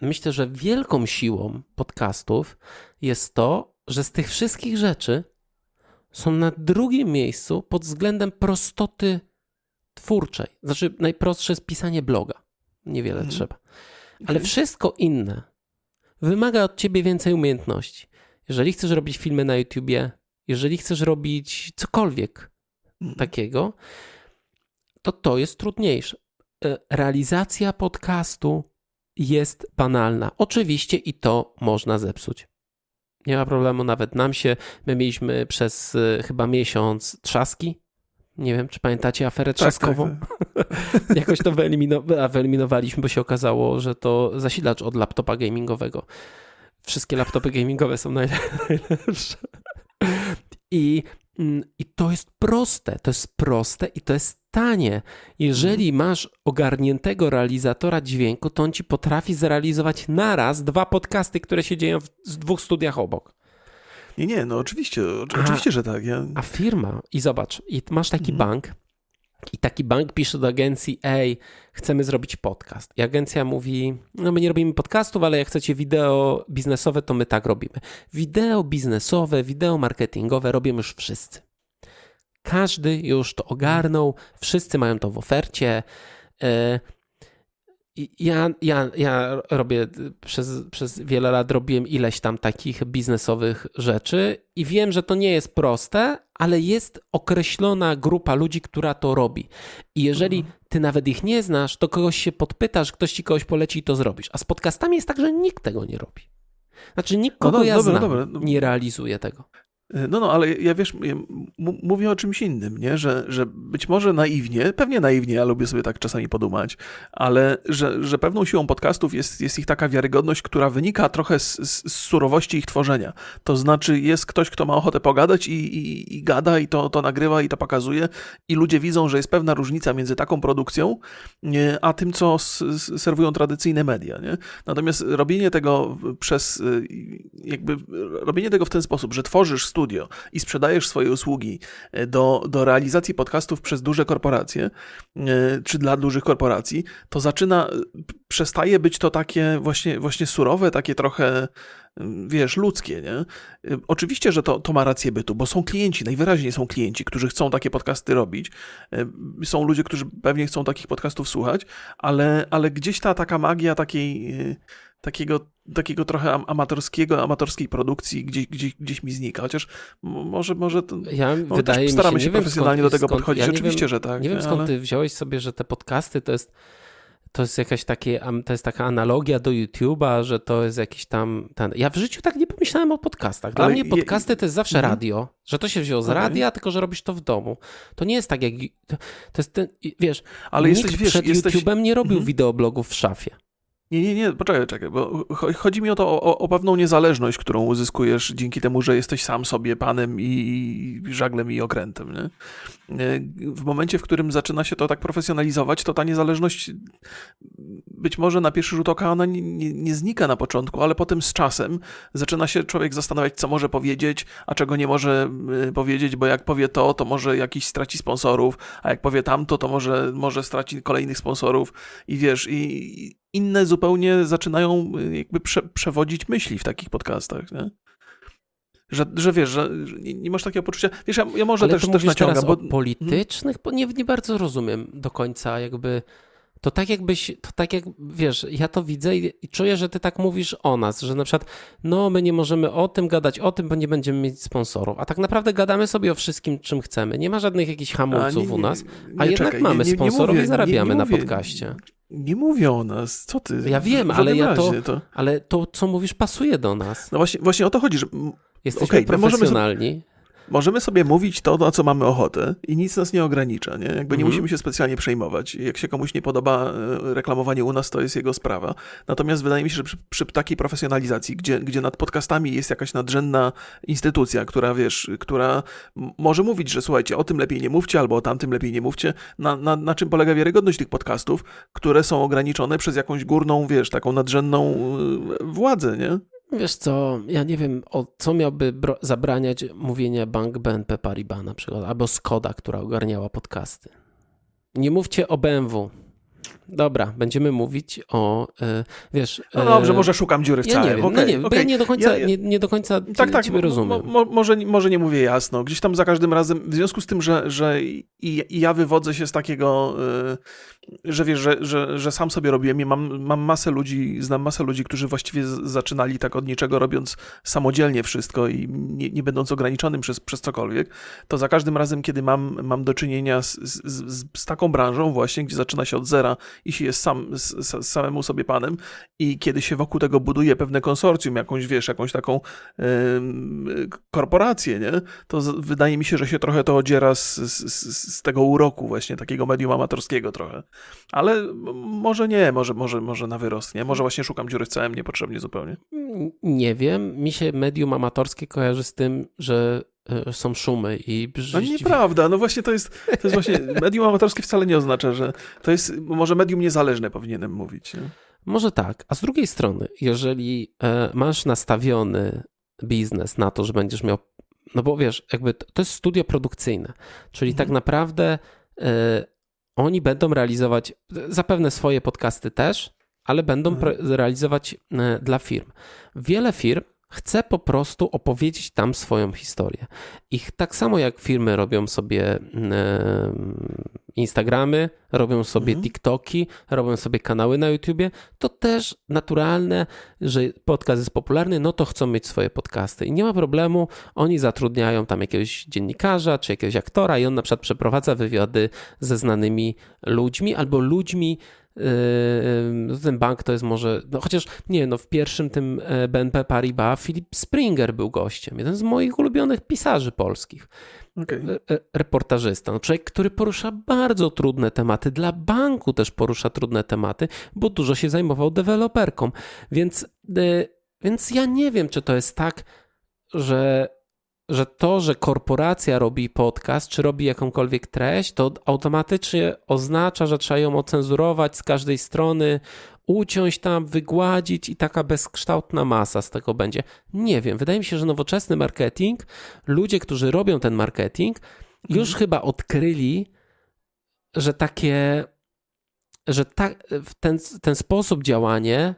myślę, że wielką siłą podcastów jest to, że z tych wszystkich rzeczy są na drugim miejscu pod względem prostoty twórczej. Znaczy, najprostsze jest pisanie bloga. Niewiele mhm. trzeba. Ale wszystko inne wymaga od ciebie więcej umiejętności. Jeżeli chcesz robić filmy na YouTubie, jeżeli chcesz robić cokolwiek mhm. takiego, to to jest trudniejsze. E, realizacja podcastu jest banalna. Oczywiście i to można zepsuć. Nie ma problemu, nawet nam się, my mieliśmy przez e, chyba miesiąc trzaski nie wiem, czy pamiętacie aferę trzaskową? Tak, tak. Jakoś to wyelimino- wyeliminowaliśmy, bo się okazało, że to zasilacz od laptopa gamingowego. Wszystkie laptopy gamingowe są najlepsze. I, mm, I to jest proste, to jest proste i to jest tanie. Jeżeli mhm. masz ogarniętego realizatora dźwięku, to on ci potrafi zrealizować naraz dwa podcasty, które się dzieją w, w dwóch studiach obok. Nie, nie, no oczywiście, oczywiście, a, że tak. Ja... A firma, i zobacz, i masz taki mhm. bank, i taki bank pisze do agencji, ej, chcemy zrobić podcast. I agencja mówi, no my nie robimy podcastów, ale jak chcecie wideo biznesowe, to my tak robimy. Wideo biznesowe, wideo marketingowe robią już wszyscy. Każdy już to ogarnął, wszyscy mają to w ofercie. E, ja, ja, ja robię przez, przez wiele lat robiłem ileś tam takich biznesowych rzeczy i wiem, że to nie jest proste, ale jest określona grupa ludzi, która to robi. I jeżeli mhm. ty nawet ich nie znasz, to kogoś się podpytasz, ktoś ci kogoś poleci i to zrobisz. A z podcastami jest tak, że nikt tego nie robi. Znaczy nikt, no kogo no, ja dobra, znam, dobra. nie realizuje tego. E, no, no, ale ja wiesz, mówię o czymś innym, nie? Że, że być może naiwnie, pewnie naiwnie, ja lubię sobie tak czasami podumać, ale że, że pewną siłą podcastów jest, jest ich taka wiarygodność, która wynika trochę z, z, surowości ich tworzenia. To znaczy, jest ktoś, kto ma ochotę pogadać i, i, i gada, i to, to nagrywa, i to pokazuje, i ludzie widzą, że jest pewna różnica między taką produkcją, a tym, co s, serwują tradycyjne media, nie? Natomiast robienie tego przez, jakby, robienie tego w ten sposób, że tworzysz studio i sprzedajesz swoje usługi e, do, do realizacji podcastów przez duże korporacje, e, czy dla dużych korporacji, to zaczyna, e, przestaje być to takie właśnie, właśnie surowe, takie trochę wiesz, ludzkie, nie? Oczywiście, że to, to ma rację bytu, bo są klienci, najwyraźniej są klienci, którzy chcą takie podcasty robić. Są ludzie, którzy pewnie chcą takich podcastów słuchać, ale, ale gdzieś ta taka magia takiej takiego, takiego trochę amatorskiego, amatorskiej produkcji gdzieś, gdzieś, gdzieś mi znika, chociaż może, może to, ja, no, wydaje staramy się, się profesjonalnie do tego skąd, podchodzić, ja oczywiście, wiem, że tak. Nie wiem skąd ale... ty wziąłeś sobie, że te podcasty to jest to jest jakaś takie, to jest taka analogia do YouTube'a, że to jest jakiś tam, ten... ja w życiu tak nie pomyślałem o podcastach. Dla Ale mnie podcasty je... to jest zawsze mhm. radio, że to się wzięło z okay. radia, tylko że robisz to w domu. To nie jest tak jak, to, jest ten, wiesz, Ale nikt jesteś, wiesz, przed jesteś... YouTube'em nie robił mhm. wideoblogów w szafie. Nie, nie, nie, poczekaj, czekaj, bo chodzi mi o to, o, o, pewną niezależność, którą uzyskujesz dzięki temu, że jesteś sam sobie panem i, żaglem i okrętem, nie? W momencie, w którym zaczyna się to tak profesjonalizować, to ta niezależność być może na pierwszy rzut oka ona nie, nie, nie znika na początku, ale potem z czasem zaczyna się człowiek zastanawiać, co może powiedzieć, a czego nie może y, powiedzieć, bo jak powie to, to może jakiś straci sponsorów, a jak powie tamto, to może, może straci kolejnych sponsorów i wiesz, i inne zupełnie zaczynają y, jakby prze, przewodzić myśli w takich podcastach, nie? Że, że wiesz, że nie, nie masz takiego poczucia. Wiesz, ja, ja może Ale też, to też naciągam. Teraz bo... o politycznych, bo nie, nie bardzo rozumiem do końca jakby. To tak jakbyś, to tak jak, wiesz, ja to widzę i, i, czuję, że ty tak mówisz o nas, że na przykład, no my nie możemy o tym gadać, o tym, bo nie będziemy mieć sponsorów, a tak naprawdę gadamy sobie o wszystkim, czym chcemy. Nie ma żadnych jakichś hamulców nie, nie, u nas, a jednak czekaj, mamy sponsorów mówię, i zarabiamy na podcaście. Nie mówię o nas, co ty? Ja wiem, ale ja to, to, ale to, co mówisz, pasuje do nas. No właśnie, właśnie o to chodzi, że... Jesteśmy okay, profesjonalni. możemy sobie mówić to, na co mamy ochotę i nic nas nie ogranicza, nie? Jakby nie mhm. musimy się specjalnie przejmować. Jak się komuś nie podoba e, reklamowanie u nas, to jest jego sprawa. Natomiast wydaje mi się, że przy, przy takiej profesjonalizacji, gdzie, gdzie nad podcastami jest jakaś nadrzędna instytucja, która, wiesz, która może mówić, że słuchajcie, o tym lepiej nie mówcie, albo o tamtym lepiej nie mówcie, na, na, na czym polega wiarygodność tych podcastów, które są ograniczone przez jakąś górną, wiesz, taką nadrzędną e, władzę, nie? Wiesz co, ja nie wiem, o co miałby zabraniać mówienia Bank BNP Paribas na przykład, albo Skoda, która ogarniała podcasty. Nie mówcie o BMW. Dobra, będziemy mówić o, e, wiesz... No dobrze, e, może szukam dziury w ja całym. Nie wiem, okay, no nie, okay. ja nie do końca, ja, ja... Nie, nie, do końca tak, tak, ciebie rozumiem. Mo, mo, może, może nie mówię jasno. Gdzieś tam za każdym razem, w związku z tym, że, że i, i ja wywodzę się z takiego... Y, że wiesz, że, że, że sam sobie robiłem i mam, mam masę ludzi, znam masę ludzi, którzy właściwie zaczynali tak od niczego, robiąc samodzielnie wszystko i nie, nie będąc ograniczonym przez, przez cokolwiek, to za każdym razem, kiedy mam, mam do czynienia z, z, z taką branżą właśnie, gdzie zaczyna się od zera i się jest sam, samemu sobie panem i kiedy się wokół tego buduje pewne konsorcjum, jakąś, wiesz, jakąś taką yy, korporację, nie? To wydaje mi się, że się trochę to odziera z, z, z tego uroku właśnie, takiego medium amatorskiego trochę. Ale może nie, może, może, może na wyrost, nie? Może właśnie szukam dziury w całym niepotrzebnie zupełnie. Nie wiem. Mi się medium amatorskie kojarzy z tym, że są szumy i No nieprawda, no właśnie to jest, to jest właśnie, medium amatorskie wcale nie oznacza, że to jest, może medium niezależne powinienem mówić. Nie? Może tak, a z drugiej strony, jeżeli e, masz nastawiony biznes na to, że będziesz miał, no bo wiesz, jakby to jest studio produkcyjne, czyli tak mhm. tak naprawdę e, oni będą realizować zapewne swoje podcasty też, ale będą mhm. realizować e, dla firm. Wiele firm chce po prostu opowiedzieć tam swoją historię. Ich tak samo jak firmy robią sobie e, Instagramy, robią sobie mhm. TikToki, robią sobie kanały na YouTubie, to też naturalne, że podcast jest popularny, no to chcą mieć swoje podcasty. I nie ma problemu, oni zatrudniają tam jakiegoś dziennikarza czy jakiegoś aktora i on na przykład przeprowadza wywiady ze znanymi ludźmi albo ludźmi, ten bank to jest może, no chociaż nie, no w pierwszym tym e, BNP Paribas Filip Springer był gościem, jeden z moich ulubionych pisarzy polskich. Okay. E, e, reportażysta, no człowiek, który porusza bardzo trudne tematy, dla banku też porusza trudne tematy, bo dużo się zajmował deweloperką. Więc, więc ja nie wiem, czy to jest tak, że że to, że korporacja robi podcast, czy robi jakąkolwiek treść, to automatycznie oznacza, że trzeba ją ocenzurować z każdej strony, uciąć tam, wygładzić i taka bezkształtna masa z tego będzie. Nie wiem, wydaje mi się, że nowoczesny marketing, ludzie, którzy robią ten marketing, już mhm. chyba odkryli, że takie, że ta, ten, ten sposób działania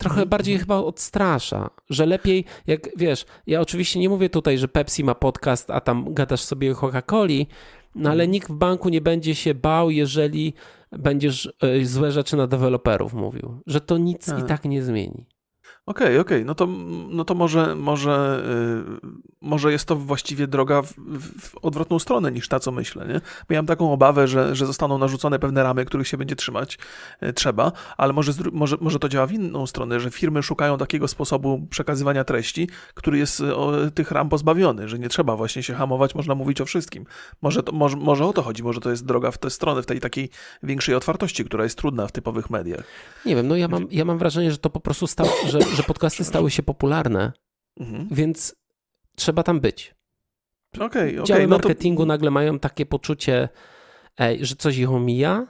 trochę mhm, bardziej mhm. chyba odstrasza, że lepiej, jak wiesz, ja oczywiście nie mówię tutaj, że Pepsi ma podcast, a tam gadasz sobie o Coca-Coli, no ale mhm. nikt w banku nie będzie się bał, jeżeli będziesz e, złe rzeczy na deweloperów mówił, że to nic a. i tak. tak nie zmieni. Okej, okay, okej, okay. no to, no to może, może, yy, może jest to właściwie droga w, w, odwrotną stronę niż ta, co myślę, nie? Bo ja mam taką obawę, że, że zostaną narzucone pewne ramy, których się będzie trzymać yy, trzeba, ale może, może, może to działa w inną stronę, że firmy szukają takiego sposobu przekazywania treści, który jest y, o, tych ram pozbawiony, że nie trzeba właśnie się hamować, można mówić o wszystkim. Może, to, może, może o to chodzi, może to jest droga w tę stronę, w tej takiej większej otwartości, która jest trudna w typowych mediach. Nie wiem, no ja mam, ja mam wrażenie, że to po prostu stało, że że podcasty stały się popularne, mhm. więc trzeba tam być. Okay, okay, Działy no marketingu to... nagle mają takie poczucie, ej, że coś ich omija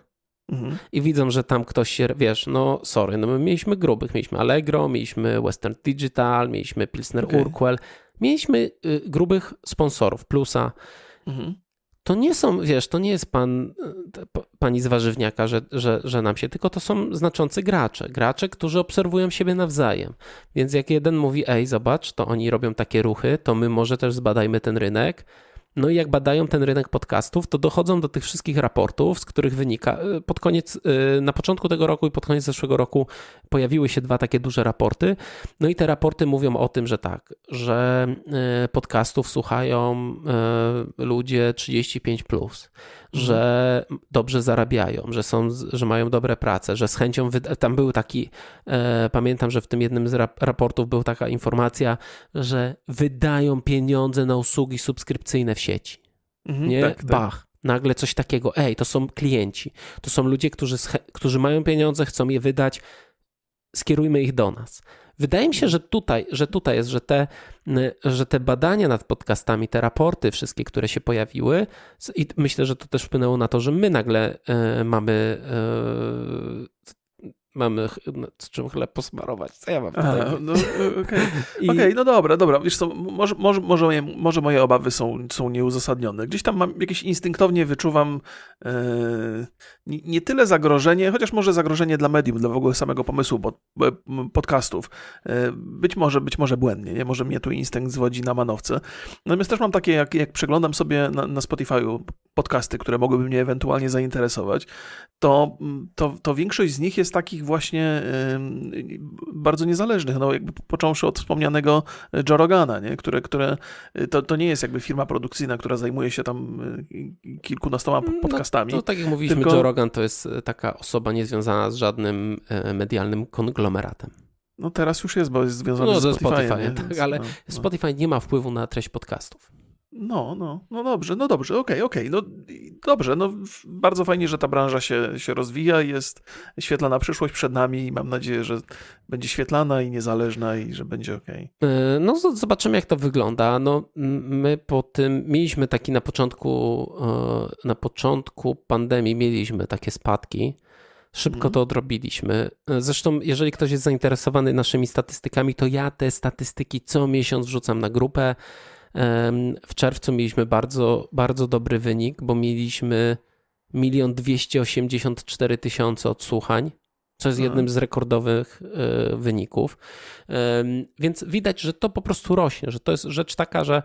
mhm. i widzą, że tam ktoś się, wiesz, no sorry, no my mieliśmy grubych, mieliśmy Allegro, mieliśmy Western Digital, mieliśmy Pilsner okay. Urquell, mieliśmy y, grubych sponsorów, Plusa. Mhm to nie są, wiesz, to nie jest pan, pani z warzywniaka, że, że, że nam się, tylko to są znaczący gracze. Gracze, którzy obserwują siebie nawzajem. Więc jak jeden mówi, ej, zobacz, to oni robią takie ruchy, to my może też zbadajmy ten rynek no i jak badają ten rynek podcastów, to dochodzą do tych wszystkich raportów, z których wynika, y, pod koniec, y, na początku tego roku i pod koniec zeszłego roku pojawiły się dwa takie duże raporty. No i te raporty mówią o tym, że tak, że y, podcastów słuchają ludzie 35+, plus, że dobrze zarabiają, że, są, że mają dobre prace, że z chęcią. Wyda- tam był taki, e, pamiętam, że w tym jednym z rap- raportów była taka informacja, że wydają pieniądze na usługi subskrypcyjne w sieci. Mhm, Nie? tak, tak. Bach. Nagle coś takiego. Ej, to są klienci. To są ludzie, którzy, którzy mają pieniądze, chcą je wydać. Skierujmy ich do nas. Wydaje mi się, że tutaj, że tutaj jest, że te, y, że te badania nad podcastami, te raporty wszystkie, które się pojawiły, i myślę, że to też wpłynęło na to, że my nagle e, mamy e, mamy z czym chleb posmarować. Co ja mam tutaj? No, e, okej. I- Okej, no dobra, dobra. Wiesz co, może, może, może, moje, może moje obawy są, są nieuzasadnione. Gdzieś tam mam jakieś instynktownie wyczuwam e, nie, tyle zagrożenie, chociaż może zagrożenie dla medium, dla w ogóle samego pomysłu pod, podcastów. E, być może, być może błędnie, nie? Może mnie tu instynkt zwodzi na manowce. Natomiast też mam takie, jak, jak przeglądam sobie na, na Spotify'u podcasty, które mogłyby mnie ewentualnie zainteresować, to, to, to większość z nich jest takich właśnie ym, bardzo niezależnych, no jakby począwszy od wspomnianego Joe Rogana, nie? Które, które to, to nie jest jakby firma produkcyjna, która zajmuje się tam y, kilkunastoma No, podcastami. No, tak jak mówiliśmy, Tylko- Joe Rogan to jest e, taka osoba niezwiązana z żadnym e, medialnym konglomeratem. No teraz już jest, bo jest związany No, z Spotify'em, nie? tak, Więc, ale no, no. Spotify nie ma wpływu na treść podcastów. No, no, no dobrze, no dobrze, okej, okej, no i dobrze, no bardzo fajnie, że ta branża się, się rozwija, jest świetlana przyszłość przed nami i mam nadzieję, że będzie świetlana i niezależna i że będzie okej. E, No, zobaczymy, jak to wygląda. No, my po tym mieliśmy taki na początku, e, na początku pandemii mieliśmy takie spadki. Szybko Mhm. to odrobiliśmy. E, Zresztą, jeżeli ktoś jest zainteresowany naszymi statystykami, to ja te statystyki co miesiąc wrzucam na grupę. W czerwcu mieliśmy bardzo, bardzo dobry wynik, bo mieliśmy milion dwieście osiemdziesiąt cztery tysiące odsłuchań, co jest Mhm. jednym z rekordowych e, wyników. Więc widać, że to po prostu rośnie, że to jest rzecz taka, że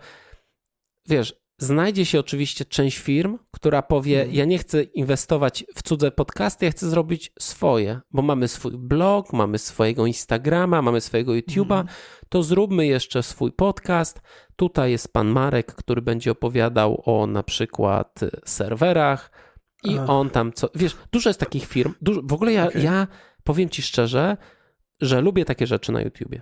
wiesz, znajdzie się oczywiście część firm, która powie: Mhm. Ja nie chcę inwestować w cudze podcasty, ja chcę zrobić swoje, bo mamy swój blog, mamy swojego Instagrama, mamy swojego YouTube'a, Mhm. to zróbmy jeszcze swój podcast. Tutaj jest pan Marek, który będzie opowiadał o na przykład y, serwerach i on tam co. Wiesz, dużo jest takich firm. Dużo, w ogóle ja, Okej. ja powiem ci szczerze, że lubię takie rzeczy na YouTubie.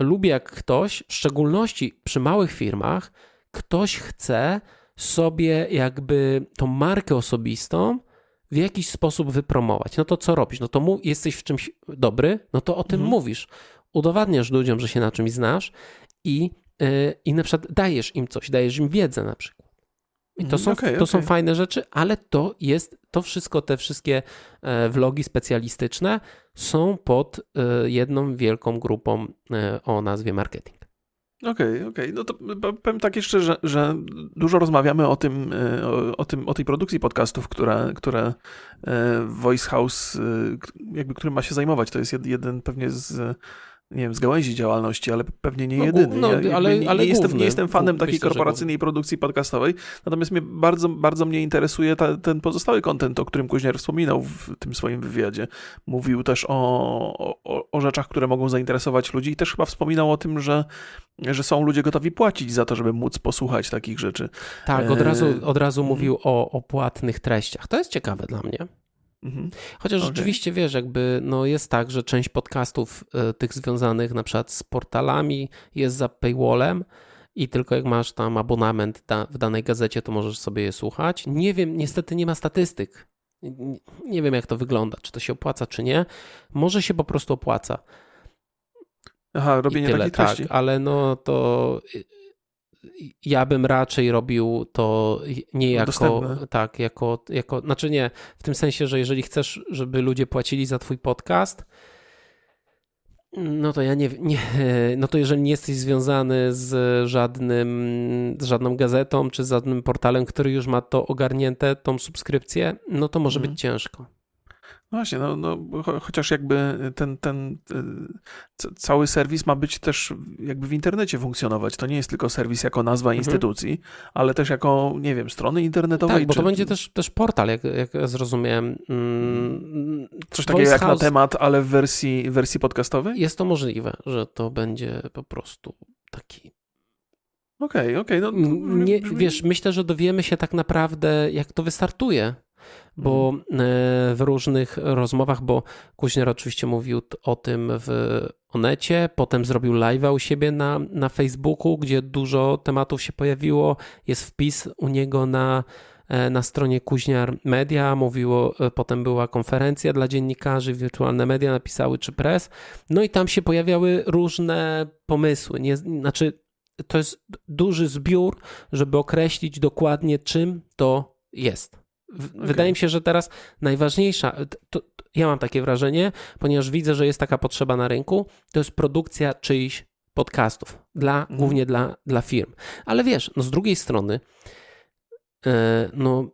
Lubię, jak ktoś, w szczególności przy małych firmach, ktoś chce sobie jakby tą markę osobistą w jakiś sposób wypromować. No to co robisz? No to mu, jesteś w czymś dobry, no to o tym Mhm. mówisz. Udowadniasz ludziom, że się na czymś znasz i, yy, i na przykład dajesz im coś, dajesz im wiedzę na przykład. I to, Mhm, są, okej, to są okej. fajne rzeczy, ale to jest, to wszystko, te wszystkie e, vlogi specjalistyczne są pod e, jedną wielką grupą e, o nazwie marketing. Okej, okej. No to powiem tak jeszcze, że, że dużo rozmawiamy o tym, e, o, o tym, o tej produkcji podcastów, które, które e, Voice House, e, jakby którym ma się zajmować. To jest jed- jeden pewnie z, nie wiem, z gałęzi działalności, ale pewnie nie No, jedyny. no, Ja ale- nie, ale nie, jestem, główny. nie jestem fanem Myślę, takiej że korporacyjnej produkcji podcastowej, natomiast mnie bardzo, bardzo mnie interesuje ta, ten pozostały kontent, o którym Kuźniar wspominał w tym swoim wywiadzie. Mówił też o, o, o rzeczach, które mogą zainteresować ludzi i też chyba wspominał o tym, że że są ludzie gotowi płacić za to, żeby móc posłuchać takich rzeczy. Tak, od E, razu, od razu mówił o, o płatnych treściach. To jest ciekawe dla mnie. Mhm. Chociaż Okej. rzeczywiście wiesz, jakby no jest tak, że część podcastów e, tych związanych na przykład z portalami jest za paywallem i tylko jak masz tam abonament da, w danej gazecie, to możesz sobie je słuchać. Nie wiem, niestety nie ma statystyk. Nie- Nie wiem, jak to wygląda, czy to się opłaca, czy nie. Może się po prostu opłaca. Aha, I robienie tyle, takiej treści. tak, ale no to ja bym raczej robił to nie jako, Dostępne. tak, jako, jako, znaczy nie, w tym sensie, że jeżeli chcesz, żeby ludzie płacili za twój podcast, no to ja nie, nie no to jeżeli nie jesteś związany z żadnym, z żadną gazetą, czy z żadnym portalem, który już ma to ogarnięte, tą subskrypcję, no to może Mhm. być ciężko. No właśnie, no, no, cho- chociaż jakby ten, ten c- cały serwis ma być też jakby w internecie funkcjonować. To nie jest tylko serwis jako nazwa Mhm. instytucji, ale też jako, nie wiem, strony internetowej. Tak, bo czy, to będzie też, też portal, jak, jak zrozumiałem. Mm, Coś takiego jak House- na temat, ale w wersji, wersji podcastowej? Jest to możliwe, że to będzie po prostu taki Okej, okay, okej. Okay, no, nie. Wiesz, myślę, że dowiemy się tak naprawdę, jak to wystartuje bo mhm. e, w różnych rozmowach, bo Kuźniar oczywiście mówił o tym w Onecie, potem zrobił live'a u siebie na, na Facebooku, gdzie dużo tematów się pojawiło. Jest wpis u niego na, e, na stronie Kuźniar Media. Mówiło, e, potem była konferencja dla dziennikarzy, wirtualne media napisały czy press. No i tam się pojawiały różne pomysły. Nie, znaczy, to jest duży zbiór, żeby określić dokładnie, czym to jest. Wydaje okay. mi się, że teraz najważniejsza, to, to, ja mam takie wrażenie, ponieważ widzę, że jest taka potrzeba na rynku, to jest produkcja czyichś podcastów, dla, mm. głównie dla, dla firm. Ale wiesz, no z drugiej strony, yy, no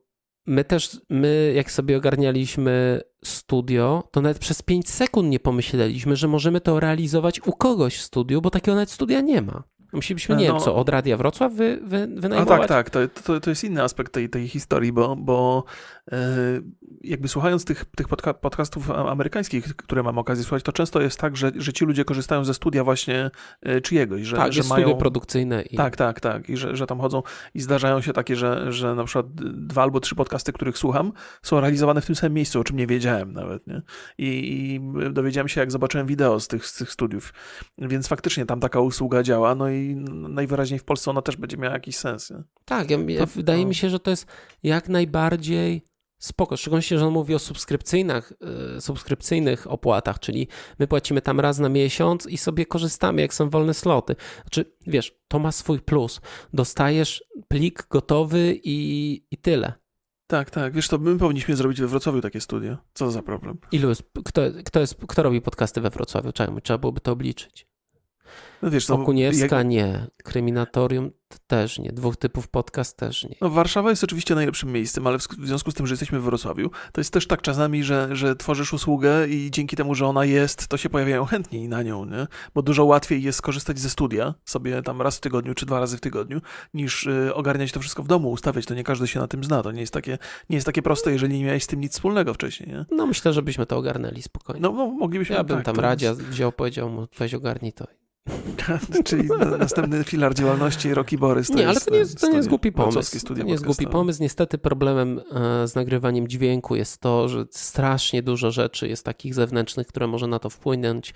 my też, my jak sobie ogarnialiśmy studio, to nawet przez 5 sekund nie pomyśleliśmy, że możemy to realizować u kogoś w studiu, bo takiego nawet studia nie ma. Musielibyśmy, nie no, wiem co, od Radia Wrocław wy, wy, wynajmować? A tak, tak, to, to, to jest inny aspekt tej, tej historii, bo, bo e, jakby słuchając tych, tych podcastów amerykańskich, które mam okazję słuchać, to często jest tak, że, że ci ludzie korzystają ze studia właśnie e, czyjegoś. Że, tak, że mają... studio produkcyjne. I... Tak, tak, tak. I że, że tam chodzą i zdarzają się takie, że, że na przykład dwa albo trzy podcasty, których słucham, są realizowane w tym samym miejscu, o czym nie wiedziałem nawet. Nie? I, I dowiedziałem się, jak zobaczyłem wideo z tych, z tych studiów. Więc faktycznie tam taka usługa działa, no i najwyraźniej w Polsce ona też będzie miała jakiś sens. Nie? Tak, ja, ja, wydaje no. mi się, że to jest jak najbardziej spoko. Szczególnie, że on mówi o subskrypcyjnych, e, subskrypcyjnych opłatach, czyli my płacimy tam raz na miesiąc i sobie korzystamy, jak są wolne sloty. Znaczy, wiesz, to ma swój plus. Dostajesz plik gotowy i, i tyle. Tak, tak. Wiesz, to my powinniśmy zrobić we Wrocławiu takie studio. Co za problem? Ilu jest, kto, kto, jest, kto robi podcasty we Wrocławiu? Czemu? Trzeba byłoby to obliczyć. No wiesz, no, Okuniewska jak... nie, Kryminatorium też nie, dwóch typów podcast też nie. No Warszawa jest oczywiście najlepszym miejscem, ale w związku z tym, że jesteśmy w Wrocławiu, to jest też tak czasami, że, że tworzysz usługę i dzięki temu, że ona jest, to się pojawiają chętniej na nią, nie? Bo dużo łatwiej jest skorzystać ze studia sobie tam raz w tygodniu czy dwa razy w tygodniu, niż y, ogarniać to wszystko w domu, ustawiać, to nie każdy się na tym zna, to nie jest takie, nie jest takie proste, jeżeli nie miałeś z tym nic wspólnego wcześniej, nie? No myślę, żebyśmy to ogarnęli spokojnie. No, no moglibyśmy... Ja bym tak, tam Radzia wziął, powiedział mu, weź ogarnij to Czyli następny filar działalności Rocky Borys. Nie, ale to nie jest, to nie jest głupi pomysł. To nie jest głupi pomysł. Niestety problemem e, z nagrywaniem dźwięku jest to, że strasznie dużo rzeczy jest takich zewnętrznych, które może na to wpłynąć.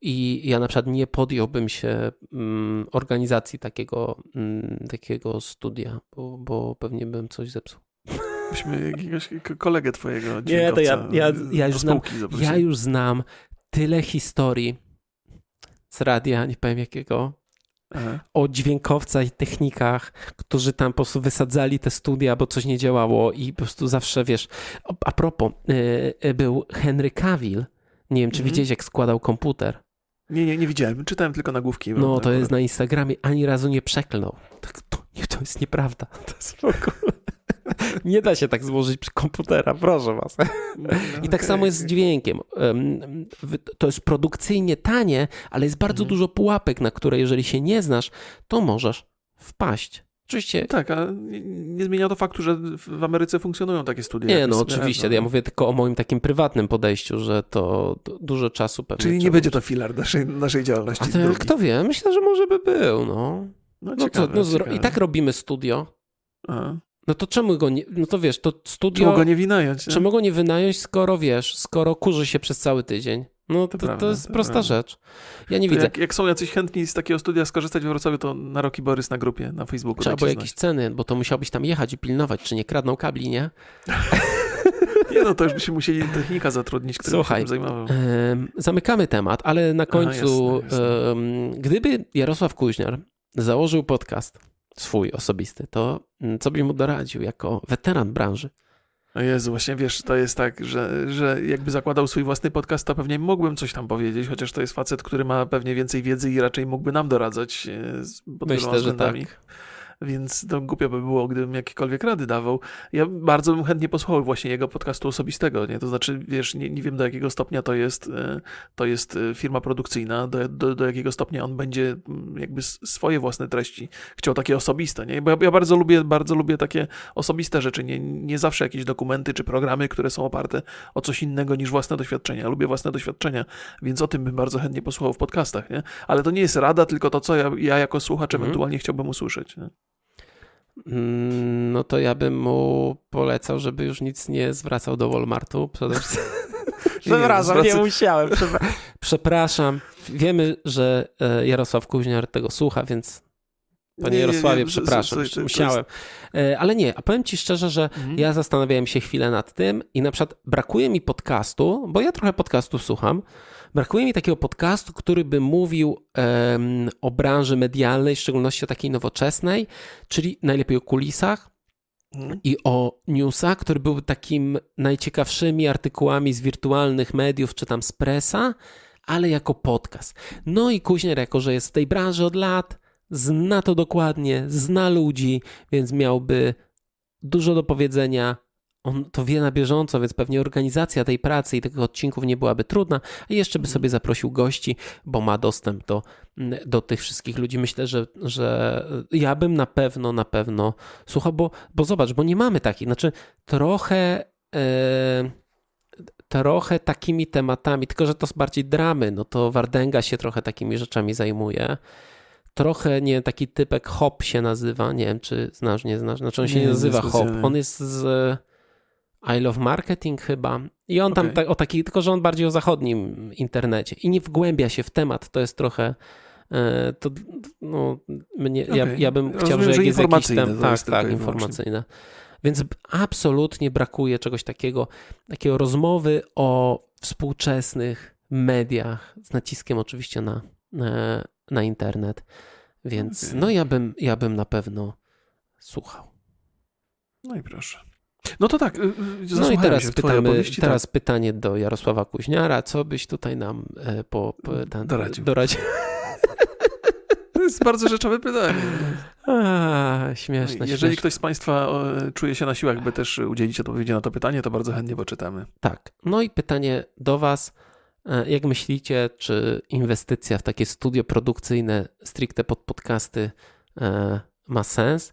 I ja na przykład nie podjąłbym się mm, organizacji takiego, mm, takiego studia, bo, bo pewnie bym coś zepsuł. Myśmy jakiegoś kolegę twojego Nie, to ja, ja, ja, już znam, ja już znam tyle historii z radia, nie powiem jakiego, Aha. o dźwiękowcach i technikach, którzy tam po prostu wysadzali te studia, bo coś nie działało i po prostu zawsze, wiesz, a propos, yy, był Henry Cavill, nie wiem, czy mhm. widziałeś, jak składał komputer. Nie, nie, nie widziałem, czytałem tylko nagłówki. No, to jest na Instagramie, ani razu nie przeklnął. Tak, to, nie, to jest nieprawda. To jest w ogóle... Nie da się tak złożyć przy komputera, proszę was. No, I tak okay, samo jest z dźwiękiem. To jest produkcyjnie tanie, ale jest bardzo mhm. dużo pułapek, na które jeżeli się nie znasz, to możesz wpaść. Oczywiście. Tak, a nie zmienia to faktu, że w Ameryce funkcjonują takie studia. Nie, no oczywiście. Ja mówię tylko o moim takim prywatnym podejściu, że to dużo czasu pewnie. Czyli nie będzie to filar naszej, naszej działalności. A to, kto wie? Myślę, że może by był. No, no, no, ciekawe, to, no I tak robimy studio. Aha. No to czemu go nie, no to wiesz, to studio... Czemu go nie wynająć? Czemu go nie wynająć, skoro wiesz, skoro kurzy się przez cały tydzień? No to, to, prawda, to jest to prosta prawda. rzecz. Ja nie to widzę. Jak, jak, są jacyś chętni z takiego studia skorzystać w Wrocławiu, to na Roki Borys na grupie na Facebooku. Trzeba było jakieś ceny, bo to musiałbyś tam jechać i pilnować, czy nie kradną kabli, nie? nie no, to już byśmy musieli technika zatrudnić, który Słuchaj, się tym zajmował. zamykamy temat, ale na końcu, Aha, jasne, jasne. gdyby Jarosław Kuźniar założył podcast, swój osobisty, to mm, co byś mu doradził jako weteran branży? O Jezu, właśnie wiesz, to jest tak, że, że jakby zakładał swój własny podcast, to pewnie mógłbym coś tam powiedzieć, chociaż to jest facet, który ma pewnie więcej wiedzy i raczej mógłby nam doradzać e, pod Myślę, że tak. Więc to głupio by było, gdybym jakiekolwiek rady dawał. Ja bardzo bym chętnie posłuchał właśnie jego podcastu osobistego, nie? To znaczy, wiesz, nie, nie wiem do jakiego stopnia to jest, e, to jest e, firma produkcyjna, do, do, do jakiego stopnia on będzie mm, jakby swoje własne treści chciał takie osobiste, nie? Bo ja, ja bardzo lubię, bardzo lubię takie osobiste rzeczy, nie, nie zawsze jakieś dokumenty czy programy, które są oparte o coś innego niż własne doświadczenia. Lubię własne doświadczenia, więc o tym bym bardzo chętnie posłuchał w podcastach, nie? Ale to nie jest rada, tylko to, co ja, ja jako słuchacz mhm. ewentualnie chciałbym usłyszeć, nie? Mm, no to ja bym mu polecał, żeby już nic nie zwracał do Walmartu. Przede wszystkim. Przepraszam, nie, nie musiałem. Przepraszam. Wiemy, że e, Jarosław Kuźniar tego słucha, więc Panie Jarosławie, nie, nie, przepraszam, to, to, to musiałem. Jest... Ale nie, a powiem Ci szczerze, że mhm. ja zastanawiałem się chwilę nad tym i na przykład brakuje mi podcastu, bo ja trochę podcastów słucham, brakuje mi takiego podcastu, który by mówił um, o branży medialnej, w szczególności o takiej nowoczesnej, czyli najlepiej o kulisach, mhm. i o newsach, który był takim najciekawszymi artykułami z wirtualnych mediów, czy tam z presa, ale jako podcast. No i Kuźnier, jako że jest w tej branży od lat, zna to dokładnie, zna ludzi, więc miałby dużo do powiedzenia. On to wie na bieżąco, więc pewnie organizacja tej pracy i tych odcinków nie byłaby trudna. A jeszcze by sobie zaprosił gości, bo ma dostęp do, do tych wszystkich ludzi. Myślę, że, że ja bym na pewno, na pewno słuchał, bo, bo zobacz, bo nie mamy takich, znaczy trochę. Yy, trochę takimi tematami, tylko że to bardziej dramy, no to Wardenga się trochę takimi rzeczami zajmuje. Trochę, nie taki typek Hop się nazywa, nie wiem czy znasz, nie znasz, znaczy on się nie, nie nazywa Hop, on jest z I Love Marketing chyba i on okay. tam tak, o taki, tylko że on bardziej o zachodnim internecie i nie wgłębia się w temat, to jest trochę e, to no, mnie, okay. ja, ja bym Rozumiem, chciał, że jak jest jakiś tam, tak, tak, informacyjne. Więc absolutnie brakuje czegoś takiego, takiego rozmowy o współczesnych mediach, z naciskiem oczywiście na, e, na internet. Więc okay. no ja bym, ja bym na pewno słuchał. No i proszę. No to tak. Y, y, no i teraz, pytamy, teraz tak. pytanie do Jarosława Kuźniara. Co byś tutaj nam e, po, po ten, doradził? doradził? To jest bardzo rzeczowe pytanie. A, śmieszne. Jeżeli śmieszne. ktoś z Państwa czuje się na siłach, by też udzielić odpowiedzi na to pytanie, to bardzo chętnie poczytamy. Tak. No i pytanie do Was. E, jak myślicie, czy inwestycja w takie studio produkcyjne stricte pod podcasty e, ma sens?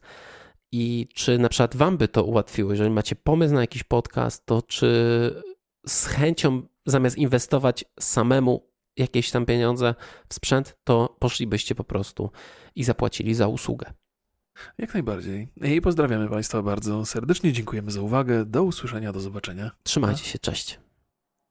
I czy na przykład Wam by to ułatwiło? Jeżeli macie pomysł na jakiś podcast, to czy z chęcią zamiast inwestować samemu jakieś tam pieniądze w sprzęt, to poszlibyście po prostu i zapłacili za usługę? Jak najbardziej. I pozdrawiamy Państwa bardzo serdecznie. Dziękujemy za uwagę. Do usłyszenia, do zobaczenia. Trzymajcie się, cześć.